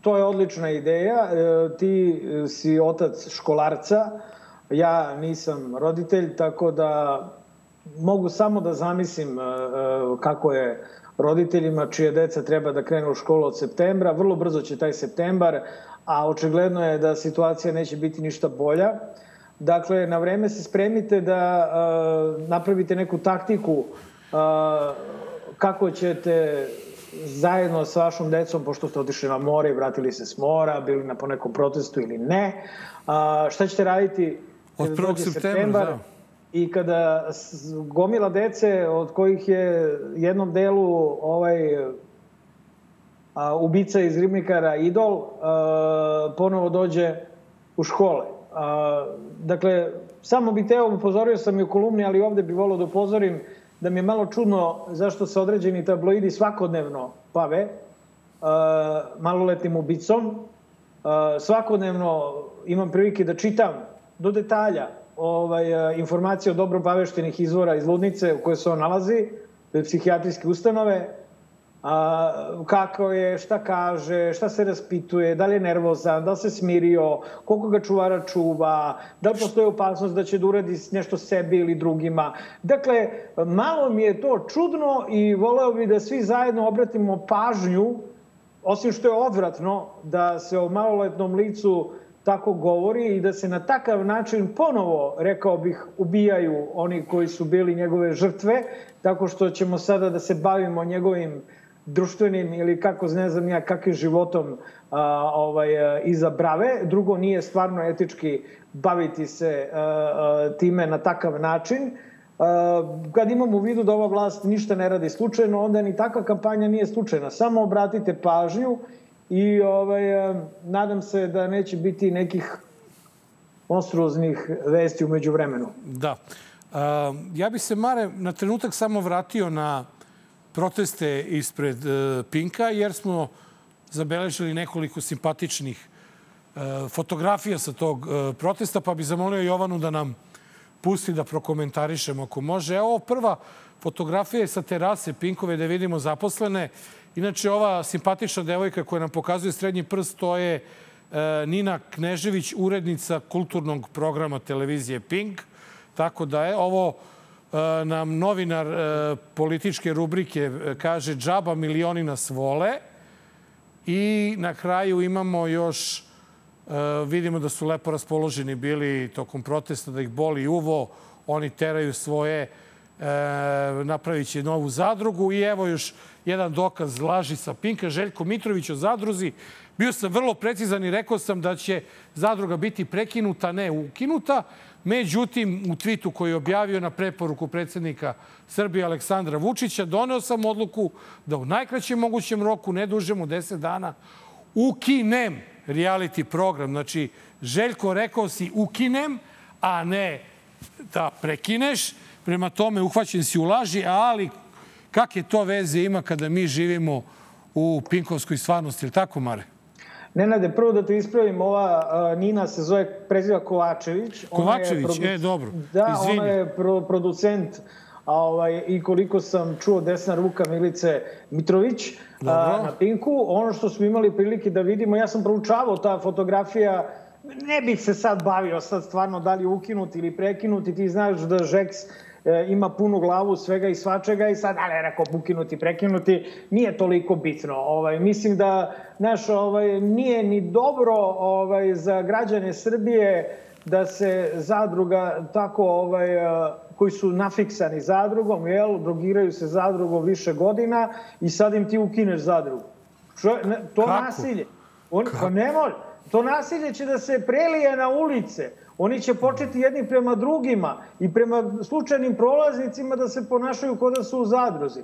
to je odlična ideja. E, ti si otac školarca, ja nisam roditelj, tako da mogu samo da zamislim e, e, kako je roditeljima čije deca treba da krenu u školu od septembra. Vrlo brzo će taj septembar, a očigledno je da situacija neće biti ništa bolja. Dakle, na vreme se spremite da napravite neku taktiku kako ćete zajedno sa vašom decom, pošto ste otišli na more i vratili se s mora, bili na ponekom protestu ili ne, a, šta ćete raditi od 1. septembra, da. I kada gomila dece, od kojih je jednom delu ovaj a, ubica iz Ribnikara idol, a, ponovo dođe u škole. A, dakle, samo bih teo, upozorio sam i u kolumni, ali ovde bih volio da upozorim da mi je malo čudno zašto se određeni tabloidi svakodnevno bave maloletnim ubicom. Uh, svakodnevno imam prilike da čitam do detalja ovaj, informacije od dobro obaveštenih izvora iz Ludnice u kojoj se on nalazi, psihijatrijske ustanove, a, kako je, šta kaže, šta se raspituje, da li je nervozan, da li se smirio, koliko ga čuvara čuva, da li postoje opasnost da će da uradi nešto sebi ili drugima. Dakle, malo mi je to čudno i voleo bi da svi zajedno obratimo pažnju, osim što je odvratno da se o maloletnom licu tako govori i da se na takav način ponovo, rekao bih, ubijaju oni koji su bili njegove žrtve, tako što ćemo sada da se bavimo njegovim društvenim ili kako ne znam ja kakvim životom a, ovaj, iza brave. Drugo, nije stvarno etički baviti se a, a, time na takav način. A, kad imamo u vidu da ova vlast ništa ne radi slučajno, onda ni takva kampanja nije slučajna. Samo obratite pažnju i ovaj, a, nadam se da neće biti nekih monstruoznih vesti umeđu vremenu. Da. A, ja bi se, Mare, na trenutak samo vratio na proteste ispred e, Pinka, jer smo zabeležili nekoliko simpatičnih e, fotografija sa tog e, protesta, pa bi zamolio Jovanu da nam pusti da prokomentarišemo ako može. Evo prva fotografija je sa terase Pinkove da vidimo zaposlene. Inače, ova simpatična devojka koja nam pokazuje srednji prst, to je Nina Knežević, urednica kulturnog programa televizije Pink. Tako da je ovo nam novinar e, političke rubrike e, kaže džaba milioni nas vole i na kraju imamo još vidimo da su lepo raspoloženi bili tokom protesta, da ih boli uvo, oni teraju svoje, napravit će novu zadrugu i evo još jedan dokaz laži sa Pinka, Željko Mitrović o zadruzi. Bio sam vrlo precizan i rekao sam da će zadruga biti prekinuta, ne ukinuta. Međutim, u tvitu koji je objavio na preporuku predsednika Srbije Aleksandra Vučića, doneo sam odluku da u najkraćem mogućem roku, ne dužem od 10 dana, ukinem reality program. Znači, Željko rekao si ukinem, a ne da prekineš. Prema tome, uhvaćen si u laži, ali kakve to veze ima kada mi živimo u Pinkovskoj stvarnosti, ili tako, Mare? Nenade, prvo da te ispravim, ova uh, Nina se zove, preziva Kovačević. Kovačević, produ... e, dobro. Da, Izvini. ona je pro, producent a ovaj, i koliko sam čuo desna ruka Milice Mitrović a, na Pinku. Ono što smo imali prilike da vidimo, ja sam proučavao ta fotografija, ne bih se sad bavio sad stvarno da li ukinuti ili prekinuti, ti znaš da Žeks e, ima punu glavu svega i svačega i sad, ali rekao bukinuti, prekinuti, nije toliko bitno. Ovaj, mislim da, naš, ovaj, nije ni dobro ovaj, za građane Srbije da se zadruga tako ovaj, koji su nafiksani zadrugom, jel, drogiraju se zadrugom više godina i sad im ti ukineš zadrugu. Što, ne, to Kako? nasilje. On, Kako? Pa ne može. To nasilje će da se prelije na ulice. Oni će početi jedni prema drugima i prema slučajnim prolaznicima da se ponašaju kod da su u zadruzi.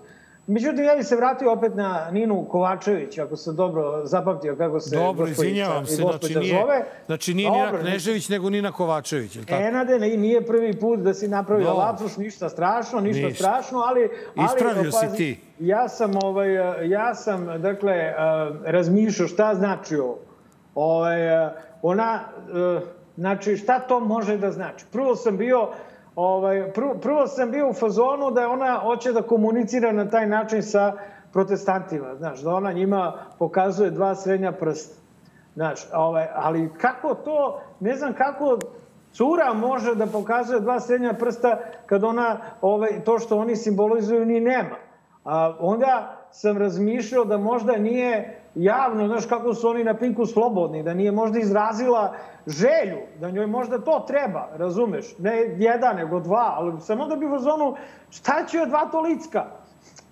Međutim, ja bih se vratio opet na Ninu Kovačević, ako se dobro zapamtio kako se Dobro, izvinjavam se, znači nije, zove. Znači nije Nina Knežević, nego Nina Kovačević, je tako? Enade, nije prvi put da si napravio no. lapsus, ništa strašno, ništa, ništa. strašno, ali... Ispravio ali, si ti. Ja sam, ovaj, ja sam, dakle, razmišljao šta znači ovo. Ovaj, ona, Znači, šta to može da znači? Prvo sam bio, ovaj, prvo, prvo sam bio u fazonu da ona hoće da komunicira na taj način sa protestantima, znaš, da ona njima pokazuje dva srednja prsta. Znaš, ovaj, ali kako to, ne znam kako cura može da pokazuje dva srednja prsta kad ona ovaj, to što oni simbolizuju ni nema. A onda sam razmišljao da možda nije javno, znaš kako su oni na Pinku slobodni, da nije možda izrazila želju, da njoj možda to treba, razumeš? Ne jedan, nego dva, ali sam onda bi u zonu, šta će joj dva tolicka?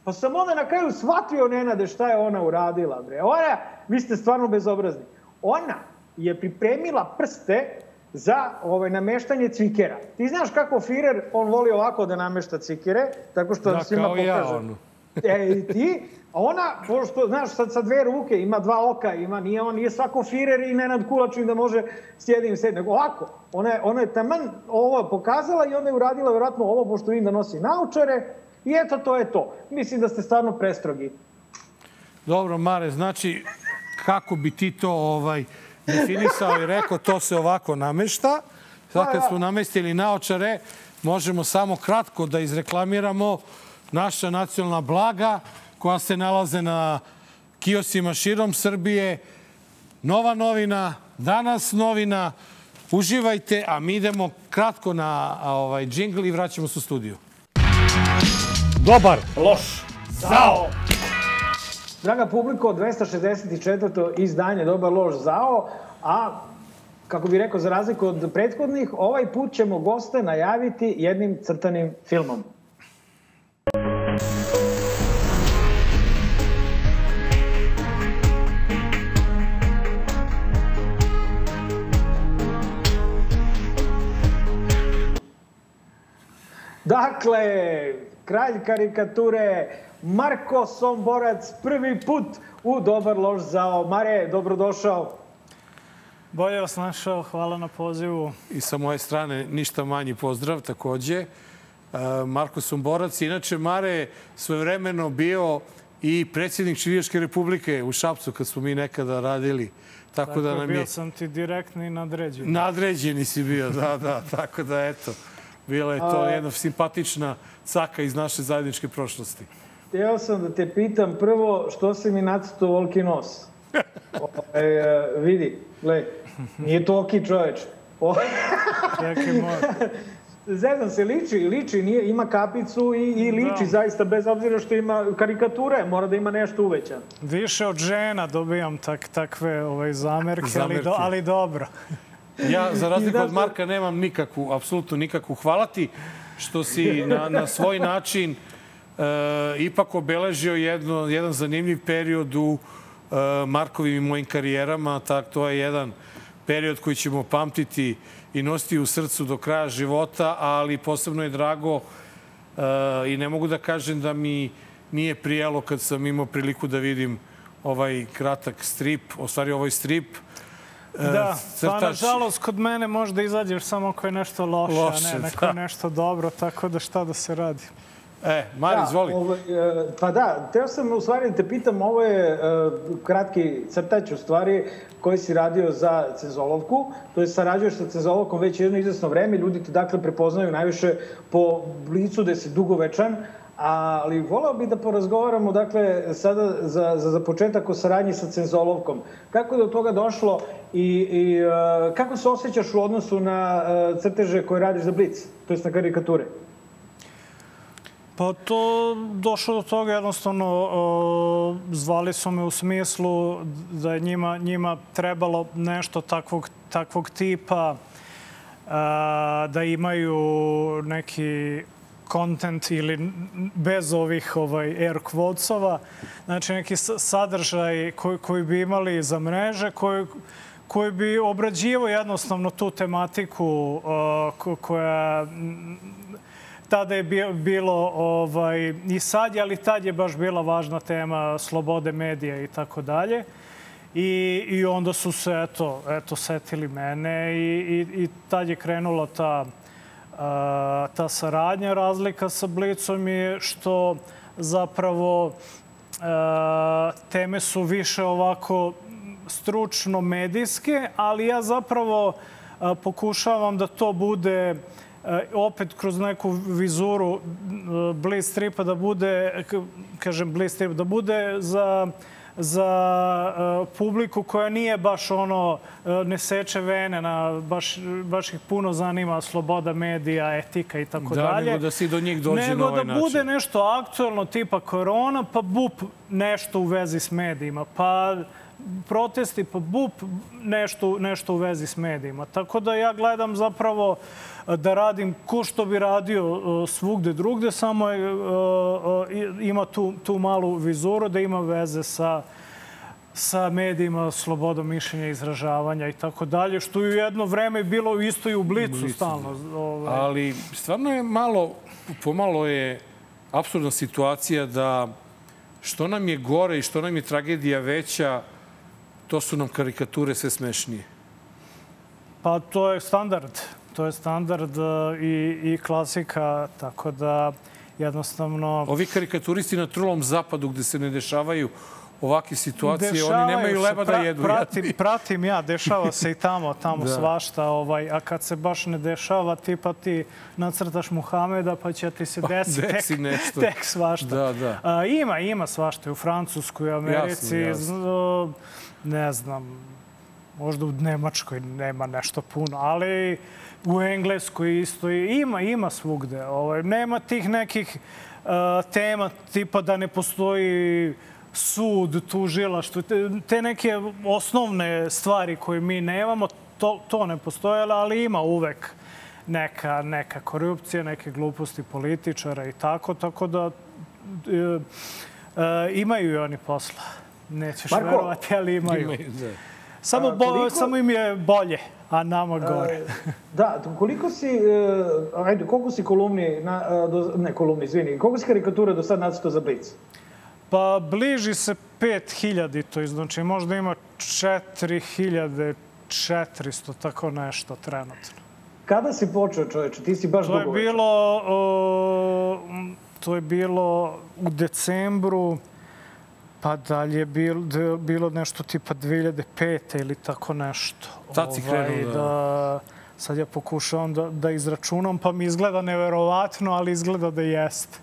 Pa sam onda na kraju shvatio Nenade šta je ona uradila, bre. Ona, vi ste stvarno bezobrazni. Ona je pripremila prste za ovaj, nameštanje cvikera. Ti znaš kako Firer, on voli ovako da namešta cvikere, tako što da, svima pokaže. Da, kao ja, ono. E, i ti, ona, pošto, znaš, sad sa dve ruke, ima dva oka, ima, nije on, nije svako firer i Nenad Kulačin da može s jednim sedem, nego ovako. Ona je, ona je taman ovo pokazala i onda je uradila vjerojatno ovo, pošto vidim da nosi naučare, i eto, to je to. Mislim da ste stvarno prestrogi. Dobro, Mare, znači, kako bi ti to ovaj, definisao i rekao, to se ovako namešta. Sad kad smo namestili naočare, možemo samo kratko da izreklamiramo naša nacionalna blaga koja se nalaze na kiosima širom Srbije. Nova novina, danas novina. Uživajte, a mi idemo kratko na ovaj džingl i vraćamo se u studiju. Dobar, loš, zao. Draga publiko, 264. izdanje Dobar lož zao, a kako bih rekao, za razliku od prethodnih, ovaj put ćemo goste najaviti jednim crtanim filmom. Dakle, kralj karikature Marko Somborac prvi put u Dobar lož zao. Mare, dobrodošao. Bolje vas našao, hvala na pozivu. I sa moje strane ništa manji pozdrav takođe. E, Marko Somborac, inače Mare svojevremeno bio i predsjednik Čilijaške republike u Šapcu kad smo mi nekada radili. Tako, tako da nam bio je... sam ti direktni nadređeni. Nadređeni si bio, da, da. Tako da, eto, bila je to jedna simpatična caka iz naše zajedničke prošlosti. Hteo sam da te pitam prvo što si mi nacrtao volki nos. *laughs* e, vidi, gle, nije to oki čoveč. Čekaj, moj. *laughs* Zezam se, liči, liči, nije, ima kapicu i, i liči da. zaista, bez obzira što ima karikature, mora da ima nešto uvećan. Više od žena dobijam tak, takve ovaj, zamerke, zamerke. Ali, do, ali dobro. Ja, za razliku od Marka, nemam nikakvu, apsolutno nikakvu. Hvala ti što si na, na svoj način e, ipak obeležio jedno, jedan zanimljiv period u e, Markovim i mojim karijerama. Tak, to je jedan period koji ćemo pamtiti i nositi u srcu do kraja života, ali posebno je drago e, i ne mogu da kažem da mi nije prijelo kad sam imao priliku da vidim ovaj kratak strip, o stvari ovaj strip, Da, pa nažalost kod mene možda izađeš samo ako je nešto loše, loše a ne neko da. nešto dobro, tako da šta da se radi. E, Mari, da, izvoli. Ovo, e, pa da, teo sam u stvari da te pitam, ovo je uh, kratki crtač u stvari koji si radio za Cezolovku, to je sarađuješ sa Cezolovkom već jedno izvesno vreme, ljudi te dakle prepoznaju najviše po licu da si dugovečan, ali volao bih da porazgovaramo, dakle, sada za, za, za početak o saradnji sa Cenzolovkom. Kako je do toga došlo i, i uh, kako se osjećaš u odnosu na uh, crteže koje radiš za Blitz, to je na karikature? Pa to došlo do toga jednostavno uh, zvali su me u smislu da je njima, njima trebalo nešto takvog, takvog tipa uh, da imaju neki content ili bez ovih ovaj, air quotesova, znači neki sadržaj koji, koji bi imali za mreže, koji, koji bi obrađivo jednostavno tu tematiku uh, koja tada je bilo ovaj, i sad ali tad je baš bila važna tema slobode medija i tako dalje. I, I onda su se, eto, eto setili mene i, i, i tad je krenula ta ta saradnja. Razlika sa Blicom je što zapravo teme su više ovako stručno medijske, ali ja zapravo pokušavam da to bude opet kroz neku vizuru Blitz stripa da bude, kažem Blitz strip, da bude za za uh, publiku koja nije baš ono, uh, ne seče vene, na, baš, baš ih puno zanima sloboda medija, etika i tako da, dalje. Nego da si do njih dođe nego na ovaj da način. bude nešto aktuelno tipa korona, pa bup nešto u vezi s medijima, pa protesti, pa bup nešto, nešto u vezi s medijima. Tako da ja gledam zapravo uh, da radim ko što bi radio e, svugde drugde, samo je, e, e, ima tu, tu malu vizuru da ima veze sa sa medijima, slobodom mišljenja, izražavanja i tako dalje, što je u jedno vreme bilo isto i u Blicu, Blicu stalno. Da. Ovaj. Ali stvarno je malo, pomalo je absurdna situacija da što nam je gore i što nam je tragedija veća, to su nam karikature sve smešnije. Pa to je standard to je standard e, i, i klasika, tako da jednostavno... Ovi karikaturisti na trulom zapadu gde se ne dešavaju ovakve situacije, oni nemaju leba da jedu. Pratim, pratim ja, dešava se i tamo, tamo *laughs* da. svašta. Ovaj, a kad se baš ne dešava, tipa ti nacrtaš Muhameda, pa će ti se desi, pa, desi tek, nešto. tek svašta. Da, da. A, ima, ima svašta. U Francuskoj, Americi, jasno, jasno. Ne znam, možda u Nemačkoj nema nešto puno, ali u Engleskoj isto ima, ima svugde. Ovaj, nema tih nekih uh, tema tipa da ne postoji sud, tužilaštvo, te, te neke osnovne stvari koje mi nemamo, to, to ne postoje, ali ima uvek neka, neka korupcija, neke gluposti političara i tako, tako da e, e, imaju i oni posla. Nećeš Marko, verovati, ali imaju. imaju da. Samo, bo, koliko... samo im je bolje, a nama gore. E, da, koliko si, uh, ajde, koliko si kolumni, na, uh, do, ne kolumni, izvini, koliko si karikatura do sad nacito za Blic? Pa bliži se 5000 to znači možda ima 4400, tako nešto trenutno. Kada si počeo čoveče? Ti si baš to dugo je bilo, o, to je bilo u decembru, pa dalje bilo, bilo nešto tipa 2005. ili tako nešto. Tad si ovaj, krenuo da... da... Sad ja pokušavam da, da izračunam, pa mi izgleda neverovatno, ali izgleda da jeste.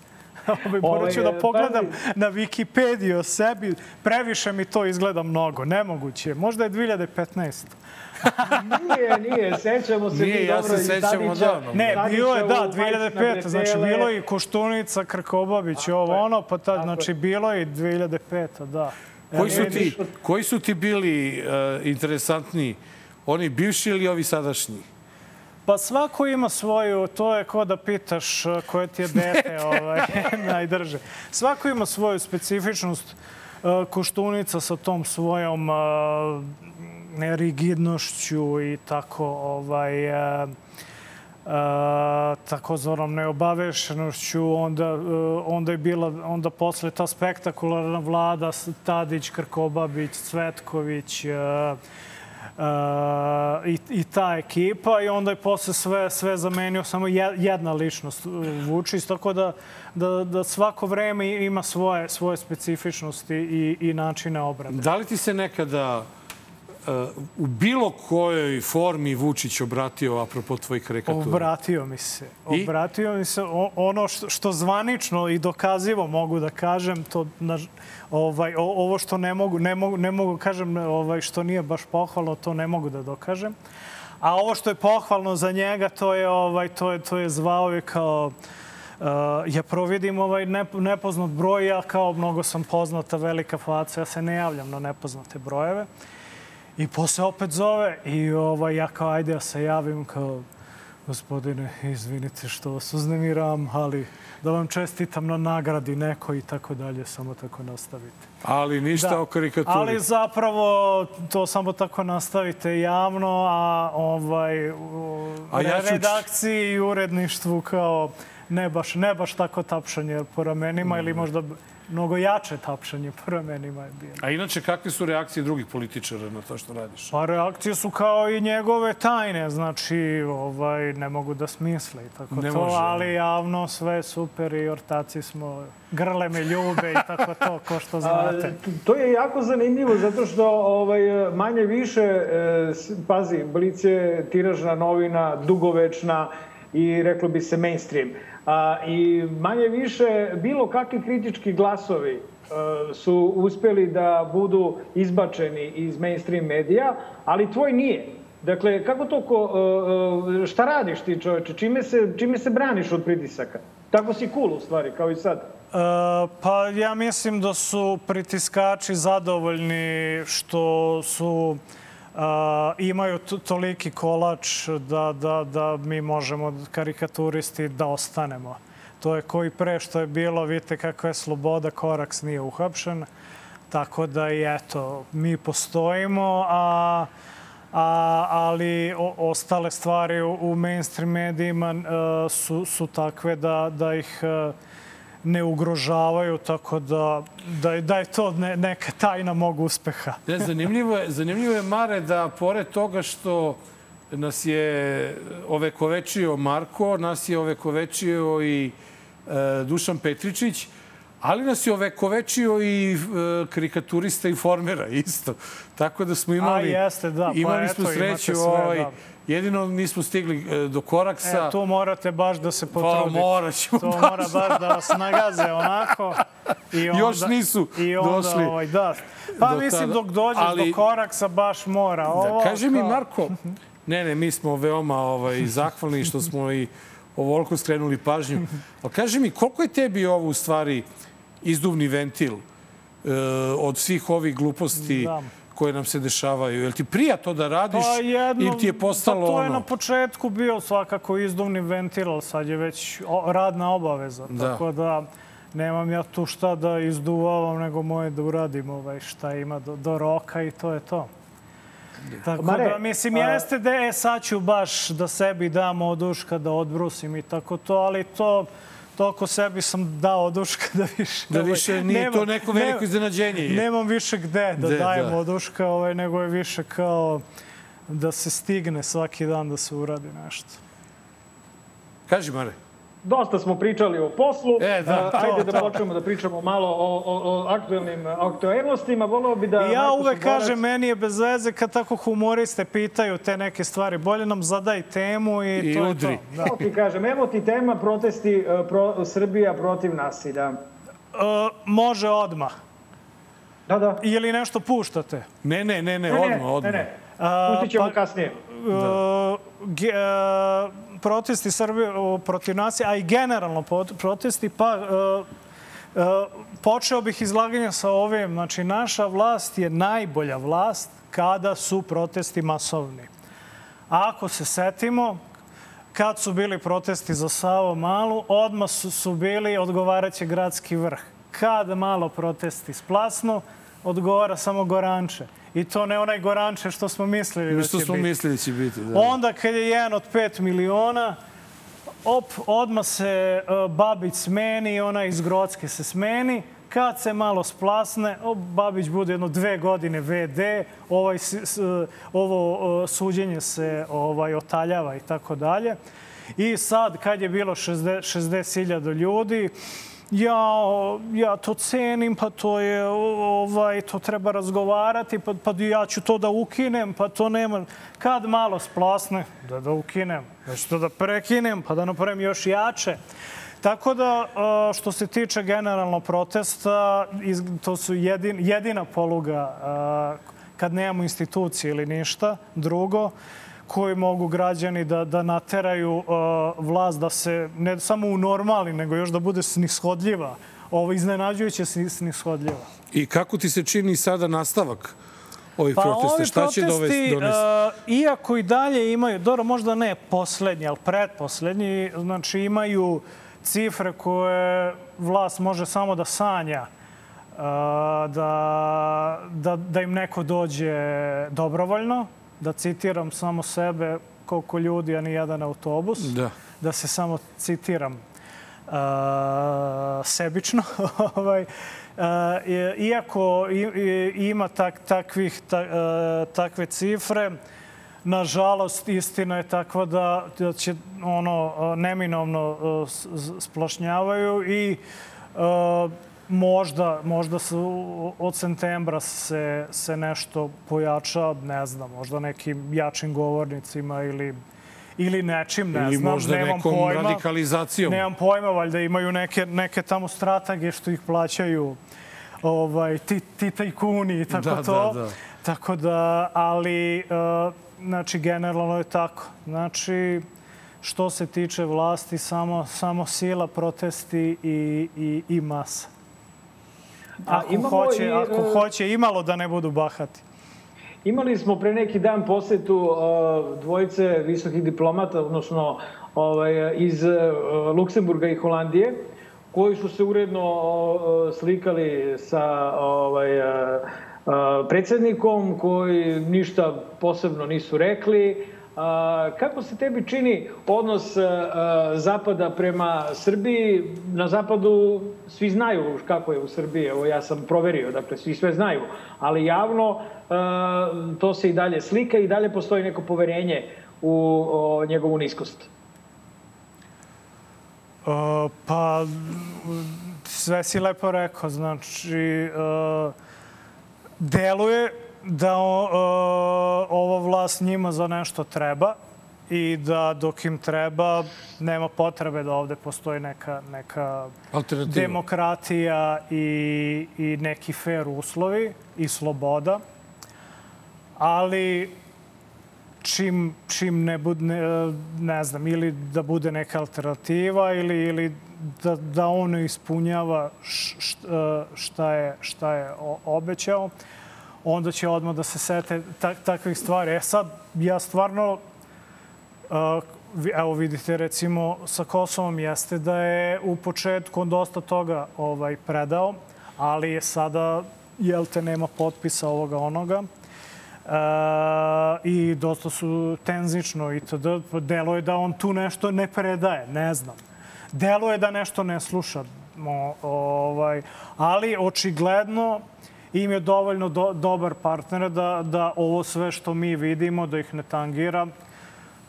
*laughs* Ovaj, morat ću da pogledam na Wikipediju o sebi. Previše mi to izgleda mnogo. Nemoguće. Možda je 2015. nije, nije, sećamo se nije, mi ja dobro se sećamo davno. Ne, bilo je, da, 2005. Znači, bilo je i Koštunica, Krkobabić, ovo ono, pa tad, znači, bilo je i 2005. Da. Koji su ti, koji su ti bili uh, interesantni? Oni bivši ili ovi sadašnji? Pa svako ima svoju, to je kao da pitaš uh, koje ti je *laughs* dete ovaj, *laughs* najdrže. Svako ima svoju specifičnost. Uh, Koštunica sa tom svojom rigidnošću i tako ovaj, takozvanom neobavešenošću, onda, onda je bila, onda posle ta spektakularna vlada Tadić, Krkobabić, Cvetković, uh, i, i ta ekipa i onda je posle sve, sve zamenio samo jedna ličnost Vučić, tako da, da, da svako vreme ima svoje, svoje specifičnosti i, i načine obrade. Da li ti se nekada u bilo kojoj formi Vučić obratio apropo tvojih karikatura? Obratio mi se. I? Obratio mi se. ono što, što zvanično i dokazivo mogu da kažem, to na, ovaj, ovo što ne mogu, ne mogu, ne mogu kažem, ovaj, što nije baš pohvalno, to ne mogu da dokažem. A ovo što je pohvalno za njega, to je, ovaj, to je, to je zvao je kao Uh, ja providim ovaj nepoznat broj, ja kao mnogo sam poznata velika faca, ja se ne javljam na nepoznate brojeve. I posle opet zove i ovaj, ja kao ajde ja se javim kao gospodine, izvinite što vas uznemiram, ali da vam čestitam na nagradi neko i tako dalje, samo tako nastavite. Ali ništa da. o karikaturi. Ali zapravo to samo tako nastavite javno, a ovaj u a ja ću... redakciji i uredništvu kao ne baš, ne baš tako tapšanje po ramenima mm. ili možda mnogo jače tapšanje po ramenima je bilo. A inače, kakve su reakcije drugih političara na to što radiš? Pa reakcije su kao i njegove tajne, znači ovaj, ne mogu da smisle i tako ne to, može. ali javno sve super i ortaci smo grle me ljube i tako to, ko što *laughs* znate. A, to je jako zanimljivo zato što ovaj, manje više, e, pazi, Blic je tiražna novina, dugovečna i reklo bi se mainstream. A, I manje više bilo kakvi kritički glasovi a, e, su uspeli da budu izbačeni iz mainstream medija, ali tvoj nije. Dakle, kako to, ko, e, e, šta radiš ti čoveče? Čime se, čime se braniš od pritisaka? Tako si cool u stvari, kao i sad. Uh, pa ja mislim da su pritiskači zadovoljni što su a, imaju toliki kolač da, da, da mi možemo karikaturisti da ostanemo. To je koji pre što je bilo, vidite kakva je sloboda, Koraks nije uhapšen. Tako da i eto, mi postojimo, a, a, ali o, ostale stvari u, u mainstream medijima a, su, su takve da, da ih a, ne ugrožavaju, tako da, da, da je to ne, neka tajna mog uspeha. Ne, zanimljivo, je, zanimljivo je, Mare, da pored toga što nas je ovekovečio Marko, nas je ovekovečio i e, Dušan Petričić, Ali nas je ovekovečio i e, karikaturista i formera isto. Tako da smo imali... A, jeste, da. Pa imali eto, smo sreću. sve, ovaj, da. Jedino nismo stigli e, do koraksa. E, tu morate baš da se potrudite. Pa morat ćemo To baš. mora baš da vas nagaze onako. I *laughs* onda, Još nisu i onda, došli Ovaj, da. Pa do mislim, tada. dok dođeš Ali- do koraksa, baš mora. Ovo, Da, kaže mi Marko, *laughs* ne, ne, mi smo veoma ovaj, zahvalni što smo i ovoliko skrenuli pažnju. Ali kaže mi, koliko je tebi ovo u stvari izduvni ventil e, od svih ovih gluposti Da. koje nam se dešavaju? Jel ti prija to da radiš Pa jedno, ili ti je postalo pa to je ono? na početku bio svakako izduvni ventil, ali sad je već radna obaveza. Da. Tako da nemam ja tu šta da izduvavam, nego moje da uradim ovaj, šta ima do, do roka i to je to. Tako Mare, da, mislim, a- jeste da je sad ću baš da sebi dam oduška, da odbrusim i tako to, ali to toliko sebi sam dao oduška da više... Da ovaj, više nije nema- to neko veliko nema- iznenađenje. je. Nemam više gde da Gde, dajem da. oduška, ovaj, nego je više kao da se stigne svaki dan da se uradi nešto. Kaži, Mare. Dosta smo pričali o poslu. E, da, A, Ajde to, da to. počnemo da pričamo malo o, o, o aktuelnim aktuelnostima. Voleo bi da... Ja Marko uvek Suborac- kažem, meni je bez veze kad tako humoriste pitaju te neke stvari. Bolje nam zadaj temu i, I to udri. je to. Da. Evo ti kažem, evo ti tema protesti e, pro, Srbija protiv nasilja. E, može odmah. Da, da. Ili nešto puštate? Ne, ne, ne, ne, Ne, odmah, ne, odmah. Ne, ne. A, Pustit ćemo pa- kasnije. Da. Protesti Srbije protiv nasilja, a i generalno protesti, pa e, e, počeo bih izlaganje sa ovim. Znači, naša vlast je najbolja vlast kada su protesti masovni. Ako se setimo, kad su bili protesti za Savo Malu, odmah su, su bili odgovaraće gradski vrh. Kad malo protesti splasnu, odgovara samo Goranče. I to ne onaj Goranče što smo mislili da Što će smo biti. mislili da će biti. Da. Onda kad je jedan od pet miliona, op, odmah se uh, Babić smeni, ona iz Grocke se smeni. Kad se malo splasne, op, Babić bude jedno dve godine VD, ovaj, s, ovo uh, suđenje se ovaj, otaljava i tako dalje. I sad, kad je bilo 60 60.000 ljudi, ja, ja to cenim, pa to je, ovaj, to treba razgovarati, pa, pa ja ću to da ukinem, pa to nema. Kad malo splasne, da da ukinem, nešto da prekinem, pa da napravim još jače. Tako da, a, što se tiče generalno protesta, to su jedin, jedina poluga a, kad nemamo institucije ili ništa drugo, koji mogu građani da, da nateraju uh, vlast da se ne samo u normali, nego još da bude snishodljiva. Ovo iznenađujuće sni- snishodljiva. I kako ti se čini sada nastavak ovih Pa protesta? ovi Šta će dovesti, donesti? uh, iako i dalje imaju, dobro, možda ne poslednji, ali pretposlednji, znači imaju cifre koje vlast može samo da sanja uh, da, da, da im neko dođe dobrovoljno, da citiram samo sebe koliko ljudi, a ni jedan autobus, Da. da se samo citiram uh, sebično. *laughs* ovaj, iako ima tak, takvih, ta, uh, takve cifre, nažalost, istina je takva da, da će ono neminovno splašnjavaju i možda, možda se od septembra se, se nešto pojača, ne znam, možda nekim jačim govornicima ili ili nečim, ne Ili znam, možda nemam nekom pojma. radikalizacijom. Nemam pojma, valjda imaju neke, neke tamo stratage što ih plaćaju ovaj, ti, ti tajkuni i tako Da, to. da, da. Tako da, ali, uh, znači, generalno je tako. Znači, što se tiče vlasti, samo, samo sila, protesti i, i, i masa. A Ako, imamo hoće, i, ako e, hoće imalo da ne budu bahati. Imali smo pre neki dan posetu uh, dvojice visokih diplomata, odnosno ovaj, iz uh, Luksemburga i Holandije, koji su se uredno slikali sa ovaj, predsednikom, koji ništa posebno nisu rekli. A, kako se tebi čini odnos uh, Zapada prema Srbiji? Na Zapadu svi znaju kako je u Srbiji, evo ja sam proverio, dakle svi sve znaju, ali javno uh, to se i dalje slika i dalje postoji neko poverenje u njegovu niskost. Uh, pa sve si lepo rekao. Znači, deluje da uh, ova vlast njima za nešto treba i da dok im treba nema potrebe da ovde postoji neka, neka demokratija i, i neki fair uslovi i sloboda. Ali čim, čim ne bude, ne, znam, ili da bude neka alternativa ili, ili da, da on ispunjava šta je, šta je obećao, onda će odmah da se sete tak, takvih stvari. E sad, ja stvarno evo vidite recimo sa Kosovom jeste da je u početku on dosta toga ovaj, predao, ali je sada, jel te, nema potpisa ovoga onoga. E, I dosta su tenzično i tada delo je da on tu nešto ne predaje, ne znam. Delo je da nešto ne sluša. ovaj, ali očigledno im je dovoljno do, dobar partner da, da ovo sve što mi vidimo, da ih ne tangira,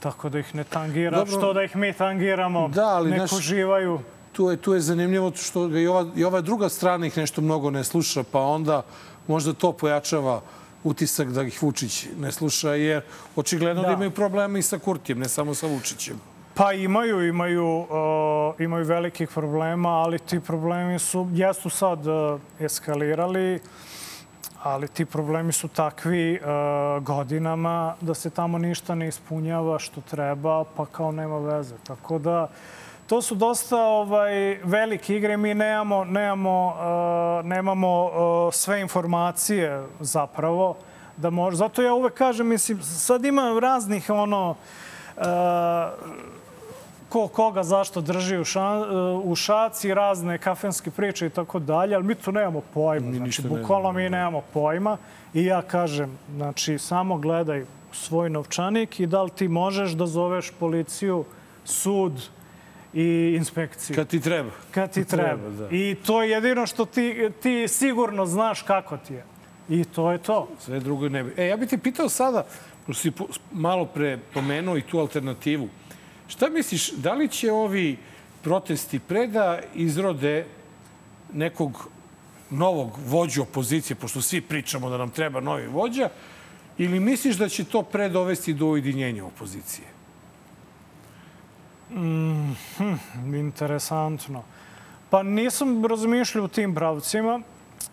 Tako da ih ne tangira. Dobro. Što da ih mi tangiramo? Da, ali Neko naš, živaju. Tu je, tu je zanimljivo što i ova, i ova druga strana ih nešto mnogo ne sluša, pa onda možda to pojačava utisak da ih Vučić ne sluša, jer očigledno da, da imaju problema i sa Kurtijem, ne samo sa Vučićem. Pa imaju, imaju, uh, imaju velikih problema, ali ti problemi su, jesu sad uh, eskalirali ali ti problemi su takvi uh, godinama da se tamo ništa ne ispunjava što treba, pa kao nema veze. Tako da to su dosta ovaj, velike igre. Mi nemamo, nemamo, uh, nemamo uh, sve informacije zapravo. Da može. Zato ja uvek kažem, mislim, sad ima raznih ono, uh, ko koga zašto drži u, ša, u šaci, razne kafenske priče i tako dalje, ali mi tu nemamo pojma. Mi znači, bukvalno mi nemamo pojma. I ja kažem, znači, samo gledaj svoj novčanik i da li ti možeš da zoveš policiju, sud i inspekciju. Kad ti treba. Kad ti treba. treba da. I to je jedino što ti, ti sigurno znaš kako ti je. I to je to. Sve drugo ne bi. E, ja bih ti pitao sada, pošto si malo pre pomenuo i tu alternativu. Šta misliš, da li će ovi protesti preda izrode nekog novog vođu opozicije, pošto svi pričamo da nam treba novi vođa, ili misliš da će to predovesti do ujedinjenja opozicije? Mm, hm, interesantno. Pa nisam razmišljao u tim pravcima.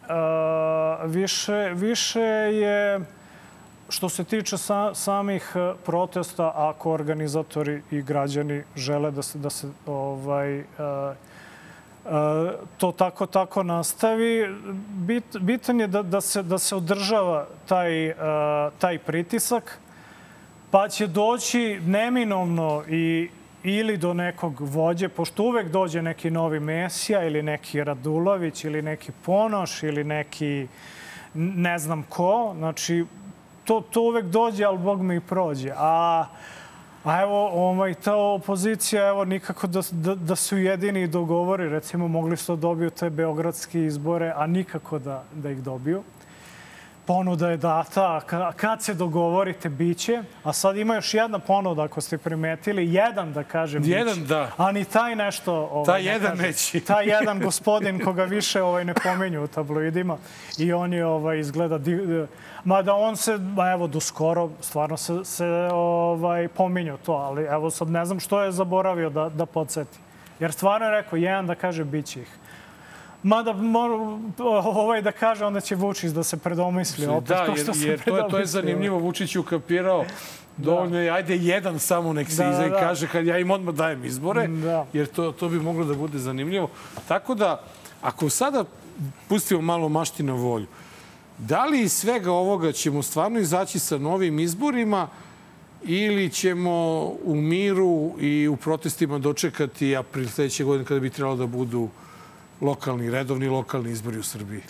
Uh, više, više je Što se tiče sa, samih e, protesta, ako organizatori i građani žele da se, da se ovaj, uh, uh, to tako tako nastavi, bit, bitan je da, da, se, da se održava taj, taj pritisak, pa će doći neminovno i ili do nekog vođe, pošto uvek dođe neki novi Mesija ili neki Radulović ili neki Ponoš ili neki ne znam ko. Znači, to, to uvek dođe, ali Bog mi i prođe. A, a evo, ovaj, ta opozicija, evo, nikako da, da, da su jedini dogovori. Recimo, mogli su da dobiju te beogradske izbore, a nikako da, da ih dobiju ponuda je data, kad se dogovorite, biće. A sad ima još jedna ponuda, ako ste primetili, jedan da kažem Jedan, biće. da. A ni taj nešto... Ovaj, taj jedan kaže, neće. Taj jedan gospodin koga više ovaj, ne pomenju u tabloidima. I on je ovaj, izgleda... Mada on se, evo, do skoro stvarno se, se ovaj, pominju to, ali evo sad ne znam što je zaboravio da, da podsjeti. Jer stvarno je rekao, jedan da kaže, bit će ih. Mada ovaj da kaže, onda će Vučić da se predomisli opet. Da, jer, što jer to, je, to je zanimljivo. Vučić je ukapirao dovoljno je, ajde jedan samo nek se da, iza i da. kaže kad ja im odmah dajem izbore, da. jer to, to bi moglo da bude zanimljivo. Tako da, ako sada pustimo malo mašti na volju, da li iz svega ovoga ćemo stvarno izaći sa novim izborima ili ćemo u miru i u protestima dočekati april sledeće godine kada bi trebalo da budu lokalni, redovni lokalni izbori u Srbiji?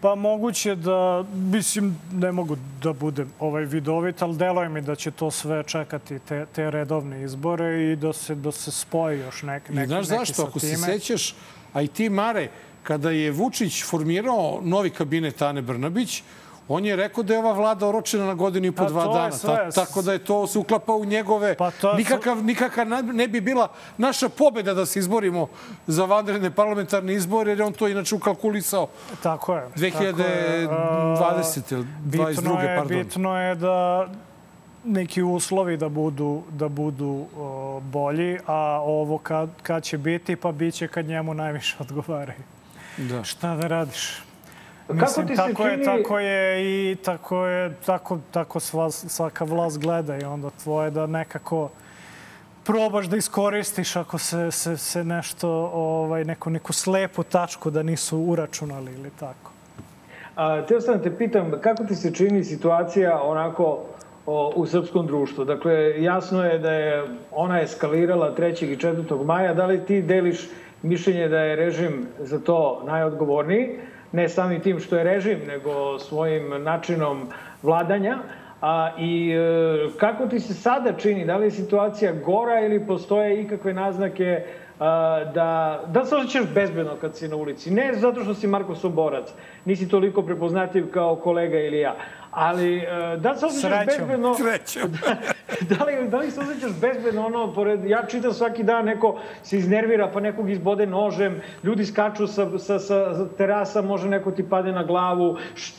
Pa moguće da, mislim, ne mogu da budem ovaj vidovit, ali deluje mi da će to sve čekati, te, te redovne izbore i da se, da se spoji još nek, neki, I znaš zašto? Ako se sećaš, a i ti, Mare, kada je Vučić formirao novi kabinet Ane Brnabić, On je rekao da je ova vlada oročena na godinu i po Pa dva dana. sve. Ta, tako da je to se uklapa u njegove... Pa to je- nikakav, nikakav ne- bi bila naša pobeda da se izborimo za vanredne parlamentarne izbore, jer je on to inače ukalkulisao Tako je. 2020 ili 22. bitno je, pardon. Bitno je da neki uslovi da budu, da budu o, bolji, a ovo kad, kad će biti, pa bit će kad njemu najviše odgovaraju. Da. Šta da radiš? Kako Mislim, ti se tako je, čini- tako je i tako je, tako, tako sva, svaka vlast gleda i onda tvoje da nekako probaš da iskoristiš ako se, se, se nešto, ovaj, neku, neku slepu tačku da nisu uračunali ili tako. A, teo sam da te pitam, kako ti se čini situacija onako o, u srpskom društvu? Dakle, jasno je da je ona eskalirala 3. i 4. maja. Da li ti deliš mišljenje da je režim za to najodgovorniji? Ne samim tim što je režim, nego svojim načinom vladanja. A, I e, kako ti se sada čini? Da li je situacija gora ili postoje ikakve naznake a, da, da se osjećaš bezbedno kad si na ulici? Ne zato što si Marko Soborac, nisi toliko prepoznatljiv kao kolega ili ja, ali e, da se osjećaš bezbedno... Srećom. *laughs* da, li, da li se osjećaš bezbedno ono, pored, ja čitam svaki dan neko se iznervira pa nekog izbode nožem, ljudi skaču sa, sa, sa terasa, može neko ti pade na glavu,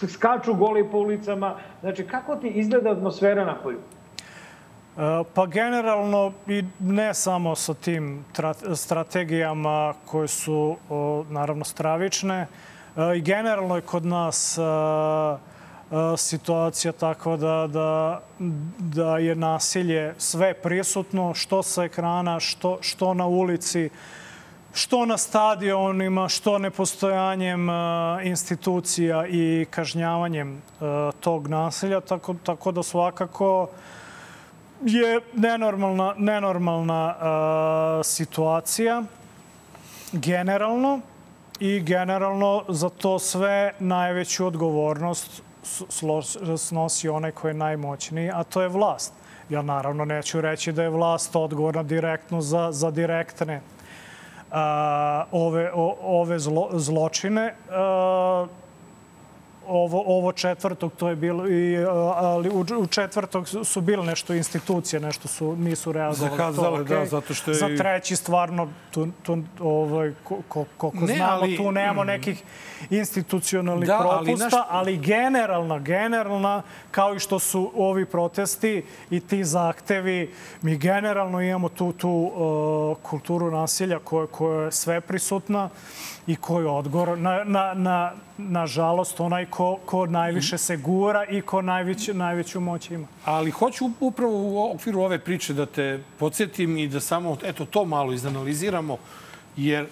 skaču goli po ulicama. Znači, kako ti izgleda atmosfera na polju? E, Pa generalno i ne samo sa tim tra- strategijama koje su naravno stravične, e, i generalno je kod nas e, situacija takva da, da, da je nasilje sve prisutno, što sa ekrana, što, što na ulici, što na stadionima, što nepostojanjem institucija i kažnjavanjem tog nasilja, tako, tako da svakako je nenormalna, nenormalna situacija generalno i generalno za to sve najveću odgovornost snosi onaj koji je najmoćniji, a to je vlast. Ja naravno neću reći da je vlast odgovorna direktno za, za direktne a, ove, o, ove zlo, zločine. A, ovo, ovo četvrtog, to je bilo, i, ali u, u četvrtog su- bile nešto institucije, nešto su, nisu reagovali. Zakazale, to, da, zato što je- Za treći stvarno, tu, tu, ovaj, ko, ko, koliko Ne, znamo, ali- tu nemamo nekih institucionalnih Da, ali propusta, znaš- ali generalna, generalna, kao i što su ovi protesti i ti zahtevi, mi generalno imamo tu, tu uh, kulturu nasilja koja, koja je sve prisutna i koja je odgovor na, na, na, na žalost onaj ko, ko najviše se gura i ko najveć, najveću moć ima. Ali hoću upravo u okviru ove priče da te podsjetim i da samo eto to malo izanaliziramo, jer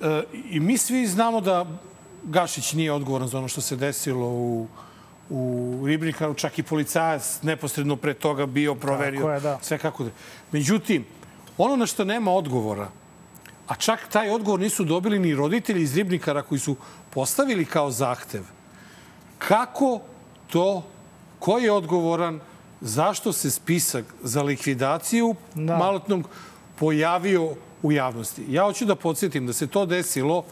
e, i mi svi znamo da Gašić nije odgovoran za ono što se desilo u u Ribnikaru, čak i policajac neposredno pre toga bio proverio je, da. sve kako da. Međutim, ono na što nema odgovora, a čak taj odgovor nisu dobili ni roditelji iz Ribnikara koji su postavili kao zahtev, kako to, ko je odgovoran, zašto se spisak za likvidaciju Da. malotnog pojavio u javnosti. Ja hoću da podsjetim da se to desilo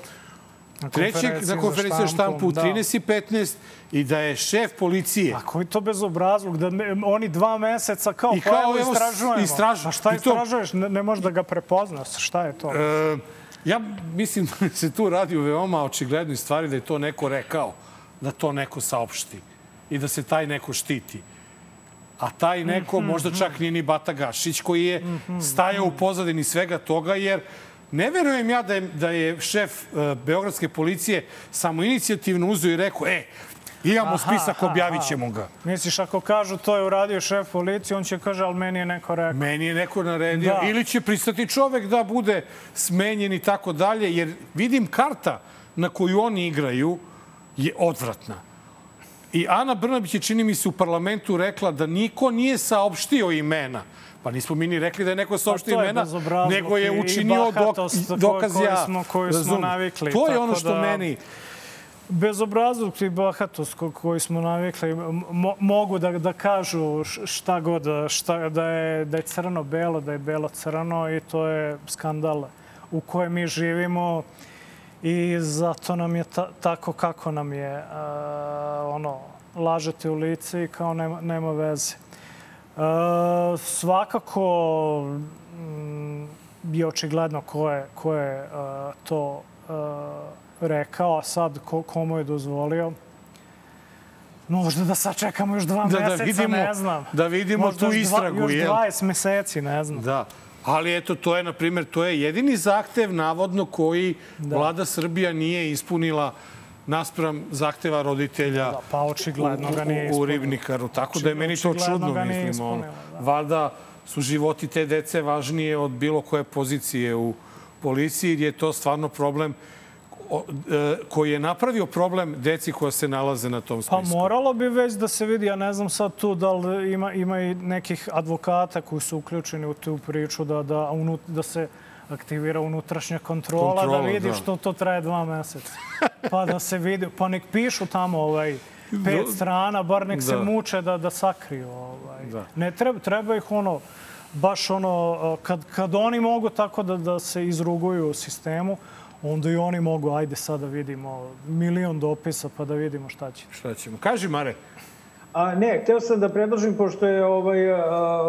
trećeg na za konferenciji za štampu u da. 13.15 i da je šef policije A koji to bezobrazluk? Da me, oni dva meseca kao, I pa kao, evo evo, istražujemo. istraž- A šta istražuješ? Ne, ne možeš da ga prepoznaš. Šta je to? E, ja mislim *laughs* da se tu radi o veoma očiglednoj stvari da je to neko rekao, da to neko saopšti i da se taj neko štiti. A taj neko možda čak nije ni Bata Gašić koji je stajao u pozadini svega toga jer ne verujem ja da je, da je šef e, Beogradske policije samo inicijativno uzeo i rekao, e, imamo spisak, aha, objavit aha. ćemo ga. Misliš, ako kažu to je uradio šef policije, on će kaže, ali meni je neko rekao. Meni je neko naredio. Da. Ili će pristati čovek da bude smenjen i tako dalje, jer vidim karta na koju oni igraju je odvratna. I Ana Brnabić je, čini mi se, u parlamentu rekla da niko nije saopštio imena. Pa nismo mi ni rekli da je neko saopštio Pa imena, nego je učinio dok, bahatost dokaz koju ja. smo- koju smo razumem. navikli, To je ono što da- meni... Bezobrazluk i bahatost ko- koji smo navikli mo, mogu da, da kažu šta god, šta, da, je, da je crno-belo, da je belo-crno i to je skandal u kojem mi živimo i zato nam je ta, tako kako nam je. Uh, ono, lažete u lice i kao nema, nema veze. E, svakako je očigledno ko je, ko je e, to e, rekao, a sad ko, komu je dozvolio. Možda da sačekamo još dva Da, da meseca, vidimo- ne znam. da vidimo Možda tu još dva- istragu, Još jel? 20 meseci, ne znam. Da. Ali eto, to je, na primjer, to je jedini zahtev, navodno, koji Da. vlada Srbija nije ispunila naspram zahteva roditelja Da, pa očigledno ga nije u, u. Ribnikaru. Tako da je meni to čudno, mislim. Ispunila, da. Valjda su životi te dece važnije od bilo koje pozicije u policiji, gdje je to stvarno problem e, koji je napravio problem deci koja se nalaze na tom Pa spisku. moralo bi već da se vidi, ja ne znam sad tu da li ima, ima i nekih advokata koji su uključeni u tu priču da, da, unut, da se aktivira unutrašnja kontrola, Kontrola, da vidi da. što to traje dva meseca. Pa da se vidi, pa nek pišu tamo ovaj pet Da. strana, bar nek se Da. muče da, da sakriju. Ovaj. Da. Ne treba, treba ih ono, baš ono, kad, kad oni mogu tako da, da se izruguju u sistemu, onda i oni mogu, ajde sad da vidimo milion dopisa pa da vidimo šta će. Šta ćemo? Kaži, Mare. A, ne, hteo sam da predložim, pošto je ovaj, a,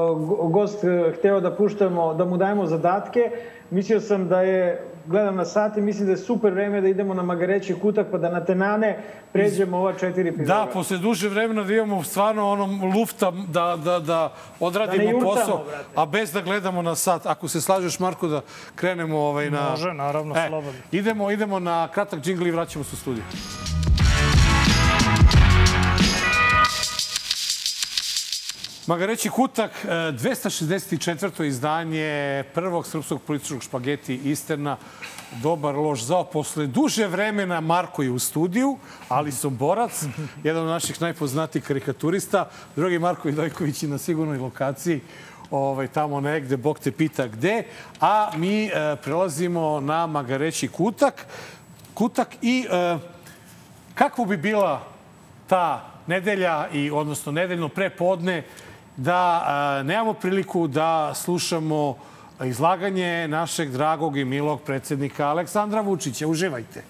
go- gost e, hteo da puštamo, da mu dajemo zadatke, mislio sam da je, gledam na sat i mislim da je super vreme da idemo na Magareći kutak pa da na Tenane pređemo ova četiri epizoda. Da, posle duže vremena da imamo stvarno onom lufta da, da, da odradimo Da jurcamo, posao, brate. a bez da gledamo na sat. Ako se slažeš, Marko, da krenemo ovaj na... Može, naravno, slobodno. Idemo, idemo na kratak džingl i vraćamo se u studiju. Magareći kutak, e, 264. izdanje prvog srpskog političkog špageti Isterna. Dobar, loš, zao. Posle duže vremena Marko je u studiju, ali sam borac, jedan od naših najpoznatijih karikaturista. Drugi Marko Vidojković je na sigurnoj lokaciji, ovaj, tamo negde, Bog te pita gde. A mi e, prelazimo na Magareći kutak. Kutak i e, kako bi bila ta nedelja i odnosno nedeljno prepodne da a, nemamo priliku da slušamo izlaganje našeg dragog i milog predsednika Aleksandra Vučića. Uživajte.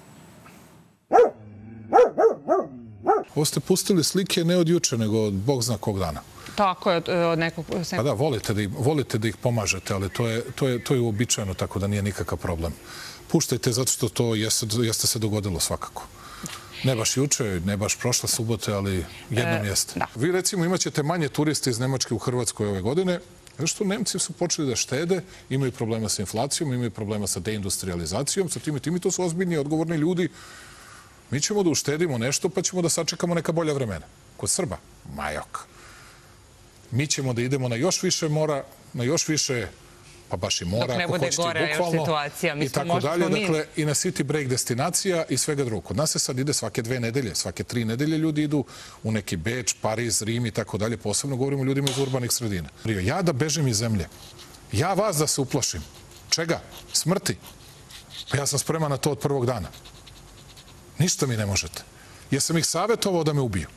Ovo ste pustili slike ne od juče, nego od bog zna kog dana. Tako je, od- od nekog... Pa da, volite da, ih, volite da ih pomažete, ali to je, to, je, to je uobičajeno, tako da nije nikakav problem. Puštajte zato što to jeste, jeste se dogodilo svakako. Ne baš juče, ne baš prošle subote, ali jednom E, jeste. da. Vi recimo imaćete manje turista iz Nemačke u Hrvatskoj ove godine, zato što Nemci su počeli da štede, imaju problema sa inflacijom, imaju problema sa deindustrializacijom, sa tim i tim i to su ozbiljni, odgovorni ljudi. Mi ćemo da uštedimo nešto, pa ćemo da sačekamo neka bolja vremena. Kod Srba, majok. Mi ćemo da idemo na još više mora, na još više pa baš i mora, Dok ne ako bude hoćete, još bukvalno, situacija. i tako dalje. Dakle, i na city break destinacija i svega drugog. Kod nas se sad ide svake dve nedelje, svake tri nedelje ljudi idu u neki Beč, Pariz, Rim i tako dalje. Posebno govorimo o ljudima iz urbanih sredina. Ja da bežim iz zemlje, ja vas da se uplašim. Čega? Smrti. Pa ja sam spreman na to od prvog dana. Ništa mi ne možete. Jesam ih savjetovao da me ubiju.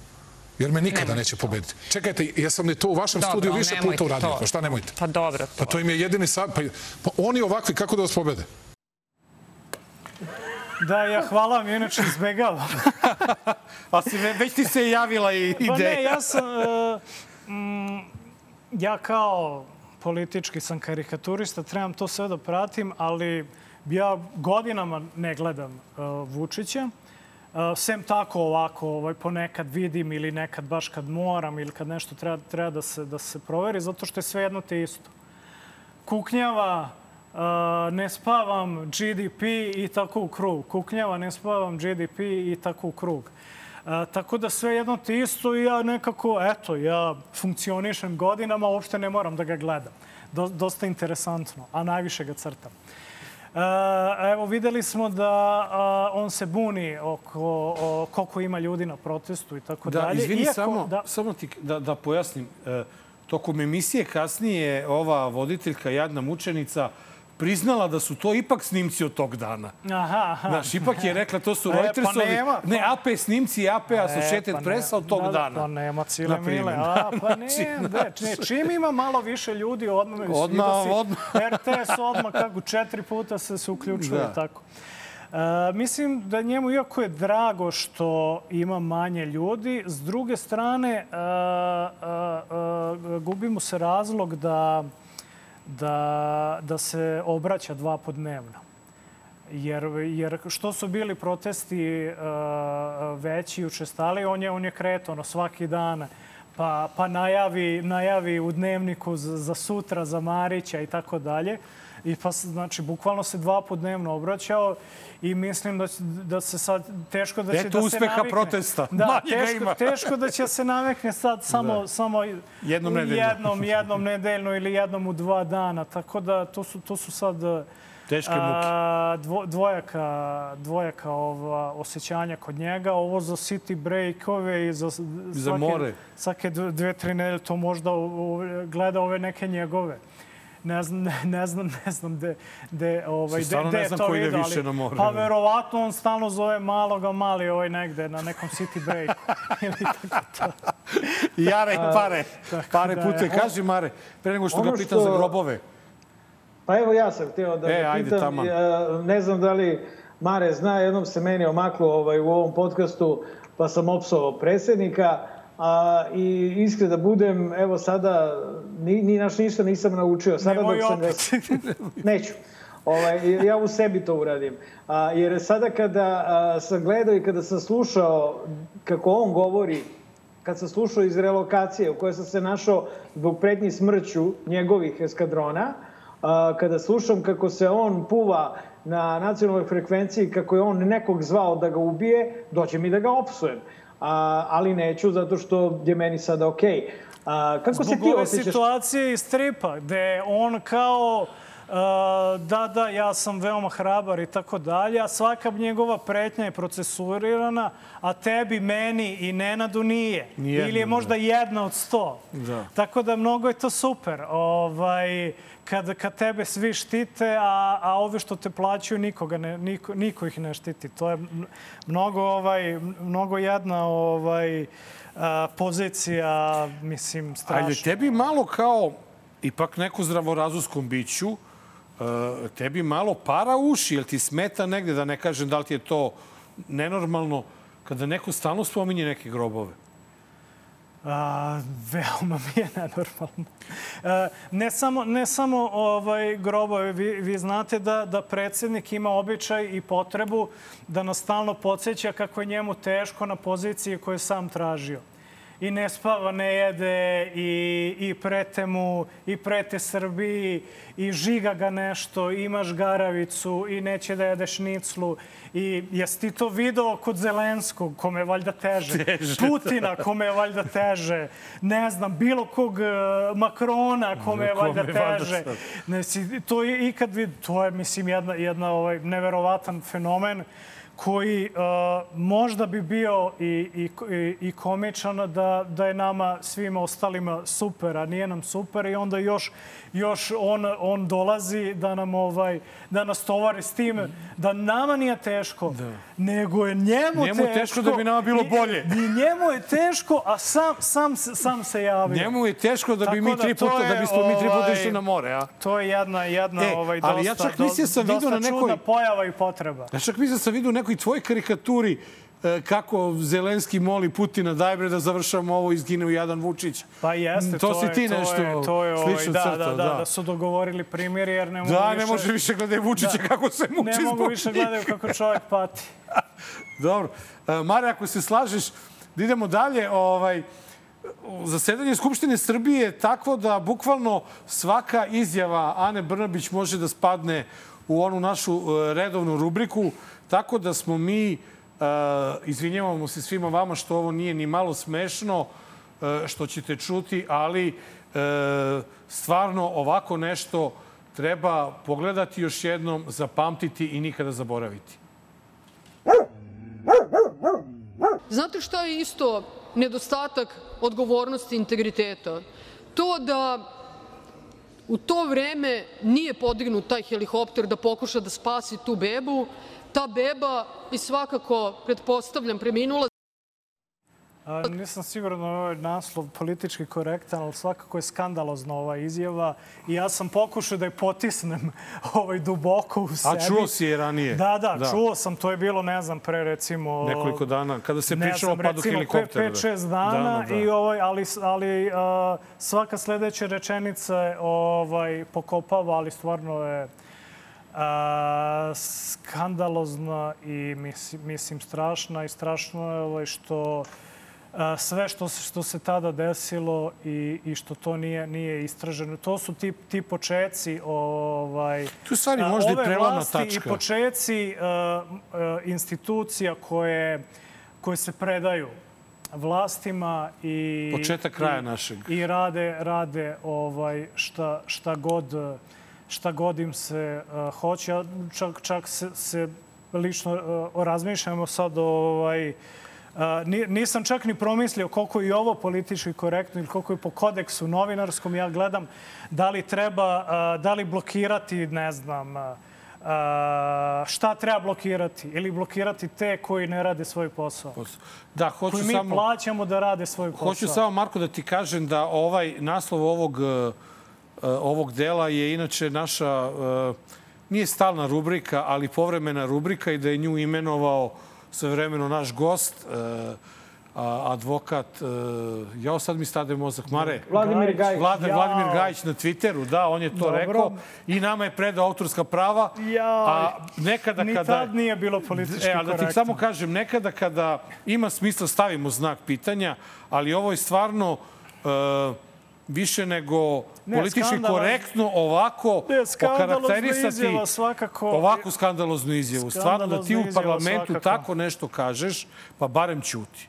Jer me nikada Nemojte neće to. pobediti. Čekajte, jesam li to u vašem Dobro, studiju više puta uradio? Pa šta nemojte? Pa dobro. Pa to im je jedini sav... Pa, pa oni ovakvi, kako da vas pobede? Da, ja hvala vam, inače izbegavam. *laughs* A si, ve- već ti se javila i ideja. Pa ne, ja sam... e, mm, ja kao politički sam karikaturista, trebam to sve da pratim, ali ja godinama ne gledam e, Vučića. Uh, sem tako ovako, ovaj, ponekad vidim ili nekad baš kad moram ili kad nešto treba, treba da, se, da se proveri, zato što je sve jedno te isto. Kuknjava, uh, ne spavam GDP i tako u krug. Kuknjava, ne spavam GDP i tako u krug. Uh, tako da sve jedno te isto i ja nekako, eto, ja funkcionišem godinama, uopšte ne moram da ga gledam. Do, dosta interesantno, a najviše ga crtam. Evo, videli smo da on se buni oko koliko ima ljudi na protestu i tako Da, dalje. izvini, Iako, samo, da, samo ti, da, da pojasnim. E, tokom emisije kasnije ova voditeljka, jadna mučenica, priznala da su to ipak snimci od tog dana. aha, aha. Znaš, ipak je rekla, to su E, pa Reutersovi, nema, ne, AP snimci, AP Associated pa ne- Pressa od tog da, da, dana. Pa nema cile mile. da. A, pa ne, *laughs* Znači, ne, čim ima malo više ljudi, odmah me Odmah, da si, odmah. *laughs* RTS odmah kako četiri puta se, se uključuje Da. tako. E, mislim da njemu, iako je drago što ima manje ljudi, s druge strane e, e, e, gubi mu se razlog da, da, da se obraća dva put dnevno. Jer, jer što su bili protesti uh, veći i učestali, on je, on je kreto ono, svaki dan pa, pa najavi, najavi u dnevniku za, za sutra, za Marića i tako dalje. I pa, znači, bukvalno se dva put dnevno obraćao i mislim da, da se sad teško da će Eto da se uspeha navikne. protesta. Da, ga teško, ima. teško da će se navikne sad samo, Da. samo Jednom nedeljno. jednom, jednom nedeljno ili jednom u dva dana. Tako da to su, to su sad Teške muke. a, dvo, dvojaka, dvojaka ova, osjećanja kod njega. Ovo za city breakove i za, za more. Svake dve, dve, tri nedelje to možda gleda ove neke njegove. Ne znam, ne, ne znam, ne znam gde, gde, ovaj, gde, ne gde znam to ko ide vidio, više na more. Pa verovatno on stalno zove maloga mali ovaj negde na nekom city breaku. *laughs* Ili tako to. Jare pare. Tako Pare da, pute. on- Kaži, Mare, pre nego što ga pitam što- za grobove. Pa evo ja sam htio da, E, da ajde, pitam, ja, ne znam da li Mare zna, jednom se meni omaklo ovaj, u ovom podcastu, pa sam opsovao predsjednika, a, i iskreno da budem, evo sada, ni, ni naš ništa nisam naučio. Sada Nemoj dok sam opet. Neću. Ovaj, ja u sebi to uradim. A, jer sada kada a, sam gledao i kada sam slušao kako on govori, kad sam slušao iz relokacije u kojoj sam se našao zbog pretnji smrću njegovih eskadrona, a, kada slušam kako se on puva na nacionalnoj frekvenciji, kako je on nekog zvao da ga ubije, doće mi da ga opsujem. A, ali neću, zato što je meni sada okej. A, kako se Zbog ti ove osjećaš? situacije iz stripa, gde on kao da, da, ja sam veoma hrabar i tako dalje, a svaka njegova pretnja je procesurirana, a tebi, meni i Nenadu nije. Nijedna, Ili je možda jedna od sto. Da. Tako da mnogo je to super. Ovaj, kad, kad tebe svi štite, a, a ovi što te plaćaju, nikoga ne, niko, niko ih ne štiti. To je mnogo, ovaj, mnogo jedna ovaj, a, pozicija, mislim, strašna. Ali tebi malo kao ipak neko zdravorazumskom biću, tebi malo para uši, jel ti smeta negde, da ne kažem da li ti je to nenormalno, kada neko stalno spominje neke grobove? A, veoma mi je nenormalno. E, ne samo, ne samo ovaj, grobove, vi, vi znate da, da predsjednik ima običaj i potrebu da nas stalno podsjeća kako je njemu teško na poziciji koju sam tražio. I ne spava, ne jede, i, i prete mu, i prete Srbiji, i žiga ga nešto, imaš garavicu, i neće da jedeš niclu. I jesi ti to video kod Zelenskog, kome je valjda teže? *laughs* Teže, Putina, kome je valjda teže? Ne znam, bilo kog e, Makrona, kome je valjda teže? Ne, si, to je ikad vid, to je, mislim, jedna, jedna ovaj, neverovatan fenomen koji uh, možda bi bio i, i, i, komičan da, da je nama svima ostalima super, a nije nam super i onda još, još on, on dolazi da nam ovaj, da nas tovari s tim da nama nije teško, da. nego je njemu, Njemu je teško da bi nama bilo bolje. I, njemu je teško, a sam, sam, sam se javio. Njemu je teško da bi Tako mi da tri puta, da je, bismo mi tri puta ovaj, išli na more, a? To je jedna, jedna E, ovaj, ali ja dosta, čak mislio sam vidio na dosta nekoj- čudna pojava i potreba. Ja čak mislim da sam vidio u nekoj tvoj karikaturi e, kako Zelenski moli Putina daj bre da završamo ovo izgine u Jadan Vučić. Pa jeste, Mm, To si je, ti to nešto je, to je, ovaj, slično da, crtao, da, da, da. da, su dogovorili primjer jer ne mogu Da, više... ne može više gledaj Vučića kako se muči Ne mogu više gledaju kako čovjek pati. *laughs* Dobro. E, Mare, ako se slažeš, da idemo dalje. Ovaj, zasedanje Skupštine Srbije je takvo da bukvalno svaka izjava Ane Brnabić može da spadne u onu našu e, redovnu rubriku, tako da smo mi, e, izvinjavamo se svima vama što ovo nije ni malo smešno, e, što ćete čuti, ali e, stvarno ovako nešto treba pogledati još jednom, zapamtiti i nikada zaboraviti. Znate šta je isto nedostatak odgovornosti i integriteta? To da u to vreme nije podignut taj helikopter da pokuša da spasi tu bebu. Ta beba i svakako, pretpostavljam, preminula A, nisam siguran da je ovaj naslov politički korektan, ali svakako je skandalozna ova izjava. I ja sam pokušao da je potisnem *laughs* ovaj duboko u sebi. A čuo si je ranije? Da, da, da, čuo sam. To je bilo, ne znam, pre recimo... Nekoliko dana, kada se pričalo o padu helikoptera. 5-6 dana, da, da, da. I ovaj, ali, ali uh, svaka sledeća rečenica je ovaj, pokopava, ali stvarno je a, skandalozna i mislim, mislim strašna i strašno je ovaj, što a, sve što se, što se tada desilo i, i što to nije, nije istraženo. To su ti, ti počeci ovaj, tu stvari možda i prelomna tačka. i počeci a, a, institucija koje, koje se predaju vlastima i početak kraja i, našeg i rade rade ovaj šta šta god šta god im se uh, hoće. Ja čak, čak se, se lično uh, razmišljamo sad ovaj, Uh, nisam čak ni promislio koliko je ovo politički korektno ili koliko je po kodeksu novinarskom. Ja gledam da li treba, uh, da li blokirati, ne znam, uh, šta treba blokirati? Ili blokirati te koji ne rade svoj posao? Da, hoću koji mi samo... plaćamo da rade svoj posao. Hoću samo, Marko, da ti kažem da ovaj naslov ovog uh, ovog dela je inače naša, eh, nije stalna rubrika, ali povremena rubrika i da je nju imenovao svevremeno naš gost, eh, advokat, jao sad mi stade mozak, Mare. Vladimir Gajić. Vlada, Vladimir Gajić na Twitteru, da, on je to Dobro. rekao. I nama je predao autorska prava. Ja, a nekada ni kada... tad nije bilo politički e, ali da ti samo kažem, nekada kada ima smisla stavimo znak pitanja, ali ovo je stvarno... Uh, više nego ne, politički skandala... korektno ovako ne, okarakterisati izjava, svakako. ovakvu skandaloznu izjavu. Stvarno da ti u parlamentu svakako. tako nešto kažeš, pa barem ćuti.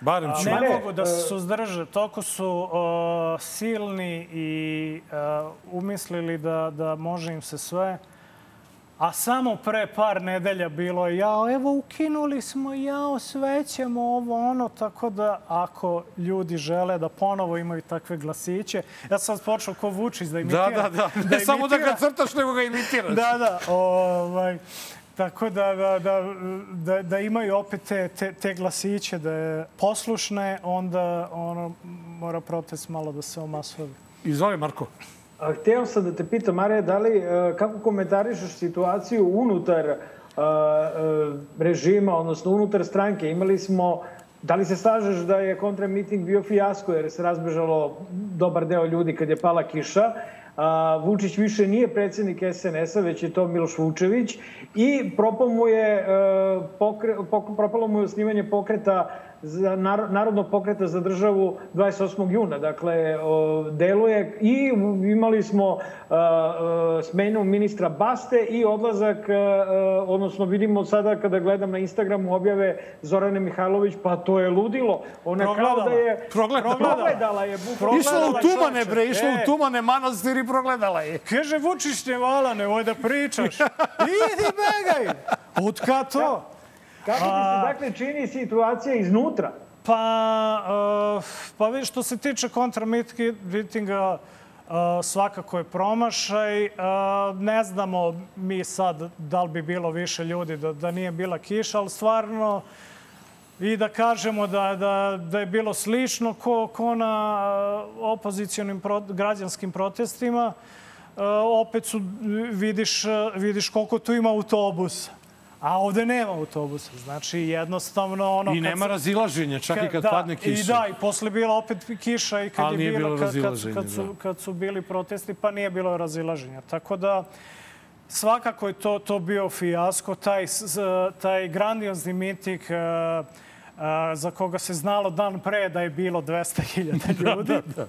Barem ćuti. Ne mogu da se suzdrže. Toko su uh, silni i uh, umislili da, da može im se sve. A samo pre par nedelja bilo je, jao, evo ukinuli smo, jao, sve ćemo ovo, ono, tako da ako ljudi žele da ponovo imaju takve glasiće, ja sam počeo ko Vučić da imitira. Da, da, da, ne da samo da ga crtaš, nego ga imitiraš. Da, da, ovaj, tako da, da, da, da, da imaju opet te, te, te glasiće, da je poslušne, onda ono, mora protest malo da se omasovi. Izvoli, Marko. Hteo sam da te pitam, Marija, da li, e, kako komentarišeš situaciju unutar e, e, režima, odnosno unutar stranke? Imali smo Da li se slažeš da je kontramiting bio fijasko jer se razbežalo dobar deo ljudi kad je pala kiša? A, Vučić više nije predsednik SNS-a, već je to Miloš Vučević i propalo mu je, pokre, propalo mu je osnivanje pokreta za Narodnog pokreta za državu 28. juna. Dakle, deluje i imali smo smenu ministra Baste i odlazak, odnosno vidimo sada kada gledam na Instagramu objave Zorane Mihajlović, pa to je ludilo. Ona progledala. kao da je... Progledala. Progledala je. Progledala išla u tumane, bre, išla e. u tumane manastir i progledala je. Kaže, Vučić ne vala, nemoj da pričaš. *laughs* Idi, begaj! Od kad to? Kako ti se, dakle, čini situacija iznutra? Pa, uh, pa vidiš, što se tiče kontramitinga, uh, svakako je promašaj. Uh, ne znamo mi sad da li bi bilo više ljudi da, da nije bila kiša, ali stvarno i da kažemo da, da, da je bilo slično ko, ko na opozicijonim pro, građanskim protestima, opet su, vidiš, vidiš koliko tu ima autobusa. A ovde nema autobusa. Znači, jednostavno... Ono, I nema razilaženja, čak kad, i kad da, padne kiša. I da, i posle bila opet kiša i kad Ali je bilo, kad, kad, kad, su, da. kad su bili protesti, pa nije bilo razilaženja. Tako da, svakako je to, to bio fijasko. Taj, taj grandiozni miting uh, za koga se znalo dan pre da je bilo 200.000 *laughs* da, ljudi. da, da, da.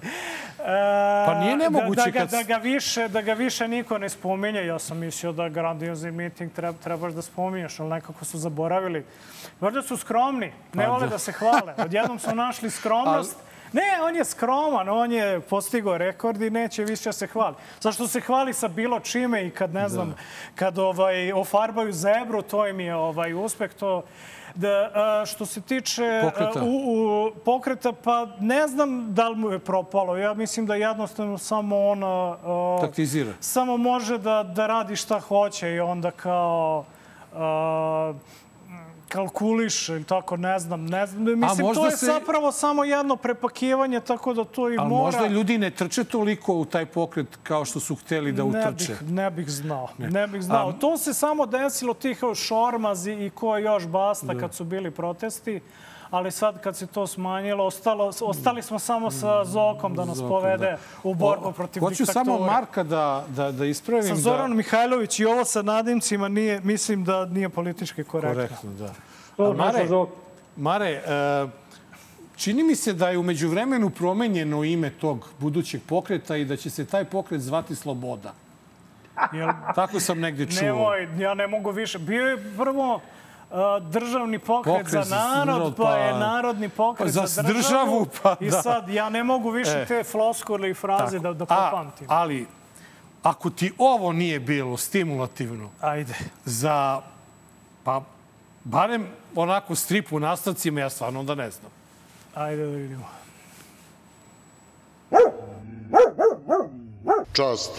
Pa nije nemoguće da, da, kad... Da ga, više, da ga više niko ne spominje. Ja sam mislio da grandiozni miting treba, trebaš da spominješ, ali nekako su zaboravili. Možda su skromni, ne pa, vole da. da se hvale. Odjednom su našli skromnost. *laughs* Ne, on je skroman, on je postigao rekord i neće više se hvali. Zašto se hvali sa bilo čime i kad, ne znam, da. kad ovaj, ofarbaju zebru, to im je ovaj, uspeh, to Da, a, što se tiče pokreta. u, u, pokreta, pa ne znam da li mu je propalo. Ja mislim da jednostavno samo ona... A, Taktizira. Samo može da, da radi šta hoće i onda kao... A, kalkuliše ili tako, ne znam. Ne znam. Mislim, to je se- zapravo samo jedno prepakivanje, tako da to i Ali mora... možda ljudi ne trče toliko u taj pokret kao što su hteli da ne utrče. bih, ne bih znao. Ne, bih znao. A- To se samo desilo tih evo, Šormaz i, ko još Basta kad su bili protesti. Ali sad kad se to smanjilo, ostalo, ostali smo samo sa Zokom da nas Zokom, povede da. u borbu protiv Hoću diktature. samo Marka da, da, da ispravim. Sa da... Zoran Mihajlović i ovo sa nadimcima nije, mislim da nije politički korektno. Korektno, da. A Mare. Mare, e, čini mi se da je umeđu vremenu promenjeno ime tog budućeg pokreta i da će se taj pokret zvati Sloboda. Jel, *laughs* Tako sam negde čuo. nemoj, ja ne mogu više. Bio je prvo državni pokret, Pokret za za narod, narod, pa, pa- je narodni pokret pa za, za državu. državu, pa I da. sad ja ne mogu više E. te floskule i fraze da, da popamtim. A, ali, ako ti ovo nije bilo stimulativno Ajde. za, pa, barem onako strip u nastavcima, ja stvarno onda ne znam. Ajde da vidimo. čast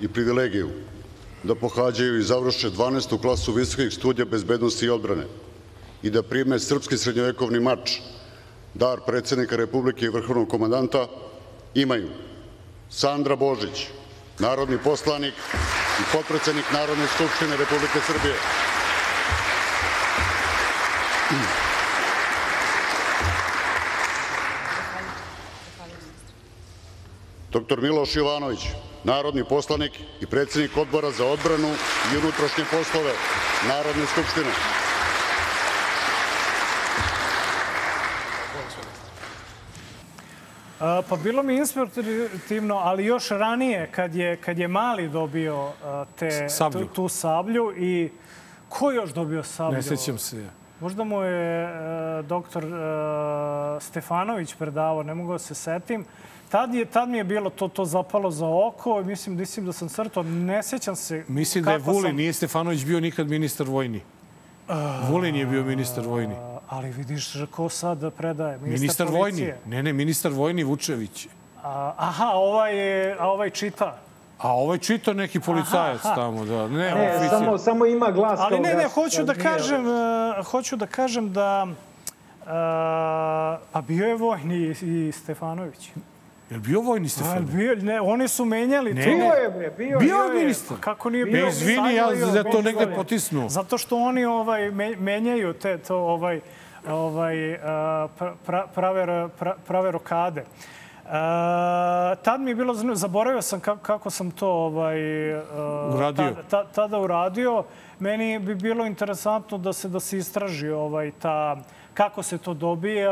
i privilegiju da pohađaju i završe 12. klasu visokih studija bezbednosti i odbrane i da prime srpski srednjovekovni mač, dar predsednika Republike i vrhovnog komandanta, imaju Sandra Božić, narodni poslanik i potpredsednik Narodne skupštine Republike Srbije. Dr. Miloš Jovanović, narodni poslanik i predsednik odbora za odbranu i unutrašnje poslove Narodne skupštine. A, pa bilo mi inspirativno, ali još ranije kad je, kad je Mali dobio te, Sablju. Tu, tu sablju i ko je još dobio sablju? Ne sećam se. Možda mu je e, doktor e, Stefanović predavao, ne mogu da se setim. Tad, je, tad mi je bilo to, to zapalo za oko i mislim, mislim da sam crtao. Ne sećam se Mislim da je Vulin, sam- nije Stefanović bio nikad ministar vojni. Vulin je bio ministar vojni. Ali vidiš ko sad predaje? Ministar, Ministar vojni. Ne, ne, ministar vojni Vučević. A, aha, ovaj, je, a ovaj čita. A ovaj čita neki policajac Aha, aha. tamo, da. Ne, Ne, oficir. samo, samo ima glas Ali ne, ne, hoću da nije- kažem, e, hoću da kažem da uh, a bio je vojni i Stefanović. Je bio vojni A, Stefanović? bio, ne, oni su menjali Ne, to. Bio je, bre, bio, Bio je. ministar. Kako nije bio? izvini, ja bio, to negde potisnuo. Zato što oni ovaj me- menjaju te to ovaj ovaj a, pra, pra, prave pra, prave rokade. A, tad mi je bilo zanimljivo, zaboravio sam kako, kako sam to ovaj a, Uradio. Tada, ta, tada uradio. Meni bi bilo interesantno da se da se istraži ovaj ta kako se to dobija,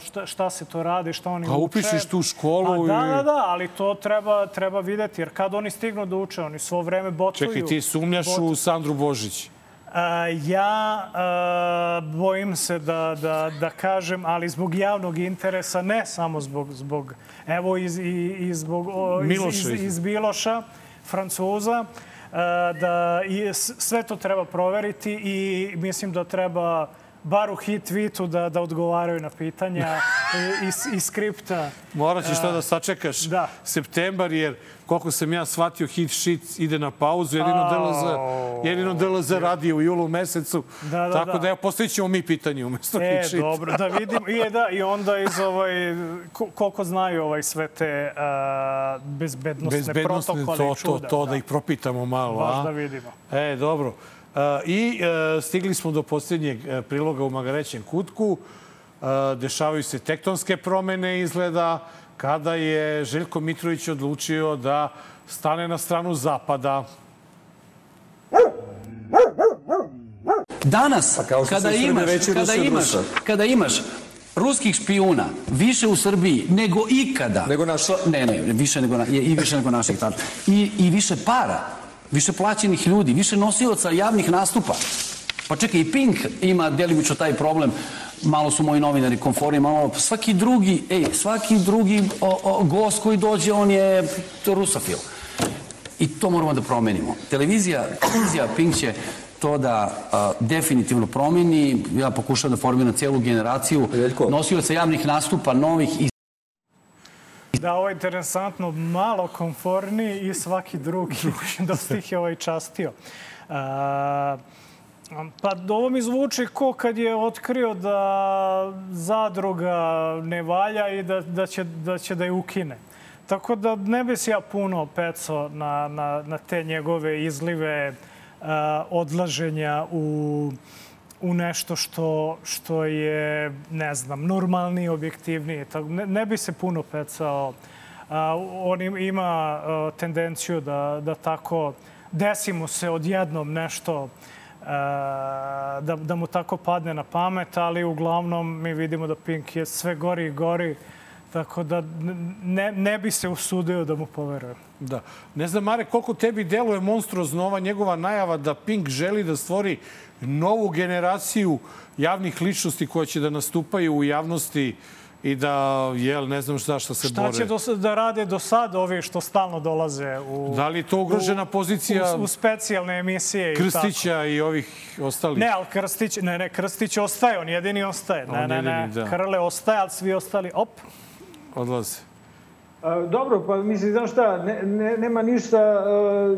šta, šta se to radi, šta oni Pa uče. upišeš tu školu A, da, i- da, da, ali to treba, treba videti, jer kad oni stignu da uče, oni svo vreme botuju. Čekaj, ti sumnjaš Botuju. u Sandru Božić. Ja a, bojim se da, da, da kažem, ali zbog javnog interesa, ne samo zbog, zbog evo, iz, i, i zbog o, iz, Miloša. iz, iz Biloša, Francuza, a, da i sve to treba proveriti i mislim da treba bar u hit tweetu da, da odgovaraju na pitanja iz, iz skripta. Morat ćeš to da sačekaš da. septembar, jer koliko sam ja shvatio, hit sheet ide na pauzu, jedino Au. DLZ, jedino DLZ radi u julu mesecu. Da, da, tako da. da, evo, postavit ćemo mi pitanje umesto E, hit sheet. dobro, da vidimo. I, da, I onda iz ovaj, ko- koliko znaju ovaj sve te uh, bezbednostne, Bezbednostne, protokole to, i čuda. to, to, da. ih propitamo malo. Baš a? da vidimo. E, dobro. E, I e, stigli smo do posljednjeg e, priloga u Magarećem kutku. Dešavaju se tektonske promene izgleda kada je Željko Mitrović odlučio da stane na stranu Zapada. Danas, kao što kada imaš, veći kada imaš, kada imaš ruskih špijuna više u Srbiji nego ikada. Nego naši. Ne, ne, više nego, na, i više nego naših. I, I više para, više plaćenih ljudi, više nosioca javnih nastupa. Pa čekaj, i Pink ima delimično taj problem. Malo su moji novinari konforni, malo... Svaki drugi, ej, svaki drugi o, o, gost koji dođe, on je rusofil. I to moramo da promenimo. Televizija, televizija Pink će to da a, definitivno promeni. Ja pokušam da formiram celu generaciju nosioca javnih nastupa, novih i Da, ovo je interesantno, malo konforniji i svaki drugi. *laughs* Dosta ih je ovaj častio. A, Pa ovo mi zvuči ko kad je otkrio da zadruga ne valja i da, da, će, da će da je ukine. Tako da ne bi se ja puno pecao na, na, na te njegove izlive uh, odlaženja u, u nešto što, što je, ne znam, normalniji, objektivniji. Tako, ne, ne bi se puno pecao. On ima tendenciju da, da tako desimo se odjednom nešto da, da mu tako padne na pamet, ali uglavnom mi vidimo da Pink je sve gori i gori, tako da ne, ne bi se usudio da mu poveruje. Da. Ne znam, Mare, koliko tebi deluje monstruozno ova njegova najava da Pink želi da stvori novu generaciju javnih ličnosti koje će da nastupaju u javnosti i da, jel, ne znam šta, šta se šta bore. Šta će do, da rade do sada ovi što stalno dolaze u... Da li je to ugrožena pozicija... U, u specijalne emisije Krstića i tako. i ovih ostalih? Ne, ali Krstić, ne, ne, Krstić ostaje, on jedini ostaje. Ne, on ne, jedini, ne, da. Krle ostaje, ali svi ostali, op. Odlaze. A, dobro, pa mislim, znaš šta, ne, ne, nema ništa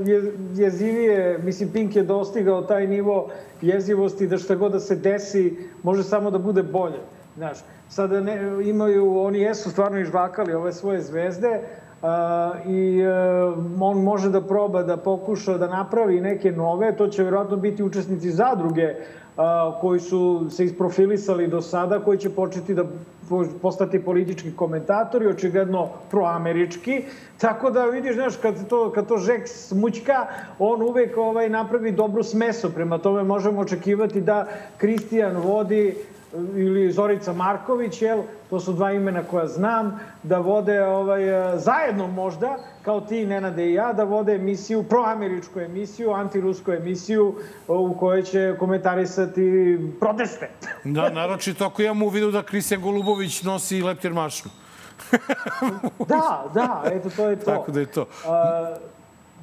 uh, je, jezivije. Mislim, Pink je dostigao taj nivo jezivosti da šta god da se desi, može samo da bude bolje. Znaš, sada ne, imaju, oni jesu stvarno izvakali ove svoje zvezde a, i a, on može da proba da pokuša da napravi neke nove, to će verovatno biti učesnici zadruge a, koji su se isprofilisali do sada, koji će početi da postati politički komentatori, očigledno proamerički. Tako da vidiš, znaš, kad to, kad to Žek smućka, on uvek ovaj, napravi dobru smeso. Prema tome možemo očekivati da Kristijan vodi ili Zorica Marković, jel, to su dva imena koja znam, da vode ovaj, zajedno možda, kao ti, Nenade i ja, da vode emisiju, proameričku emisiju, antirusku emisiju u kojoj će komentarisati proteste. *laughs* da, naročito ako imamo u vidu da Kristijan Golubović nosi leptir mašnu. *laughs* da, da, eto, to je to. Tako da je to. A,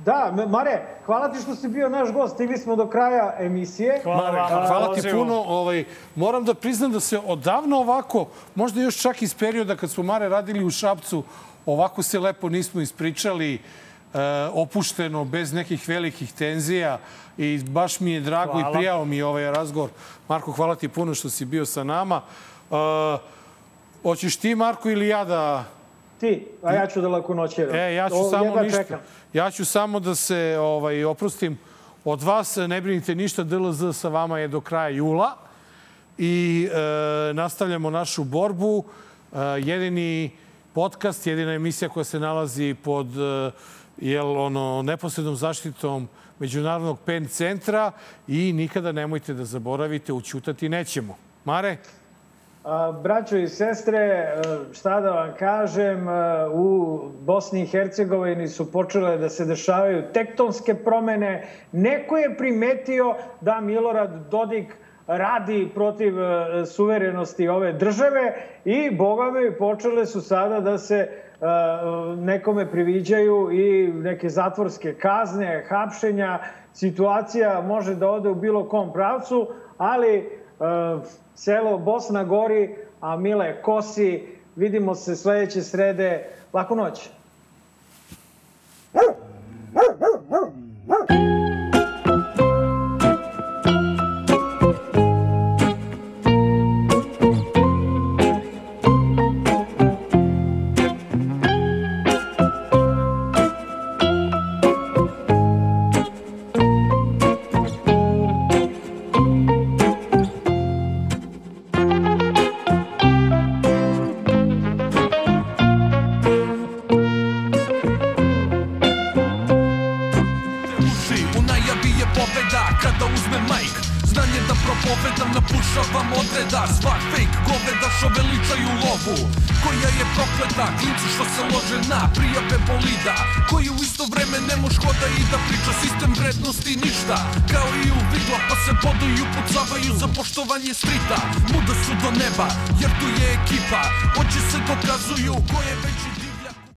Da, Mare, hvala ti što si bio naš gost. Stigli smo do kraja emisije. Hvala, Mare, hvala ti puno. Ovaj, moram da priznam da se odavno ovako, možda još čak iz perioda kad smo Mare radili u Šapcu, ovako se lepo nismo ispričali e, opušteno, bez nekih velikih tenzija i baš mi je drago hvala. i prijao mi ovaj razgovor. Marko, hvala ti puno što si bio sa nama. E, hoćeš ti, Marko, ili ja da... Ti, a ja ću da lako noćeram. E, ja ću o, samo ništa. Čekam. Ja ću samo da se ovaj, oprostim od vas. Ne brinite ništa, DLZ sa vama je do kraja jula i e, nastavljamo našu borbu. E, jedini podcast, jedina emisija koja se nalazi pod e, jel, ono, neposrednom zaštitom Međunarodnog PEN centra i nikada nemojte da zaboravite, učutati nećemo. Mare? Braćo i sestre, šta da vam kažem, u Bosni i Hercegovini su počele da se dešavaju tektonske promene. Neko je primetio da Milorad Dodik radi protiv suverenosti ove države i, boga mi, počele su sada da se nekome priviđaju i neke zatvorske kazne, hapšenja. Situacija može da ode u bilo kom pravcu, ali selo Bosna gori, a Mile kosi. Vidimo se sledeće srede. Laku noć.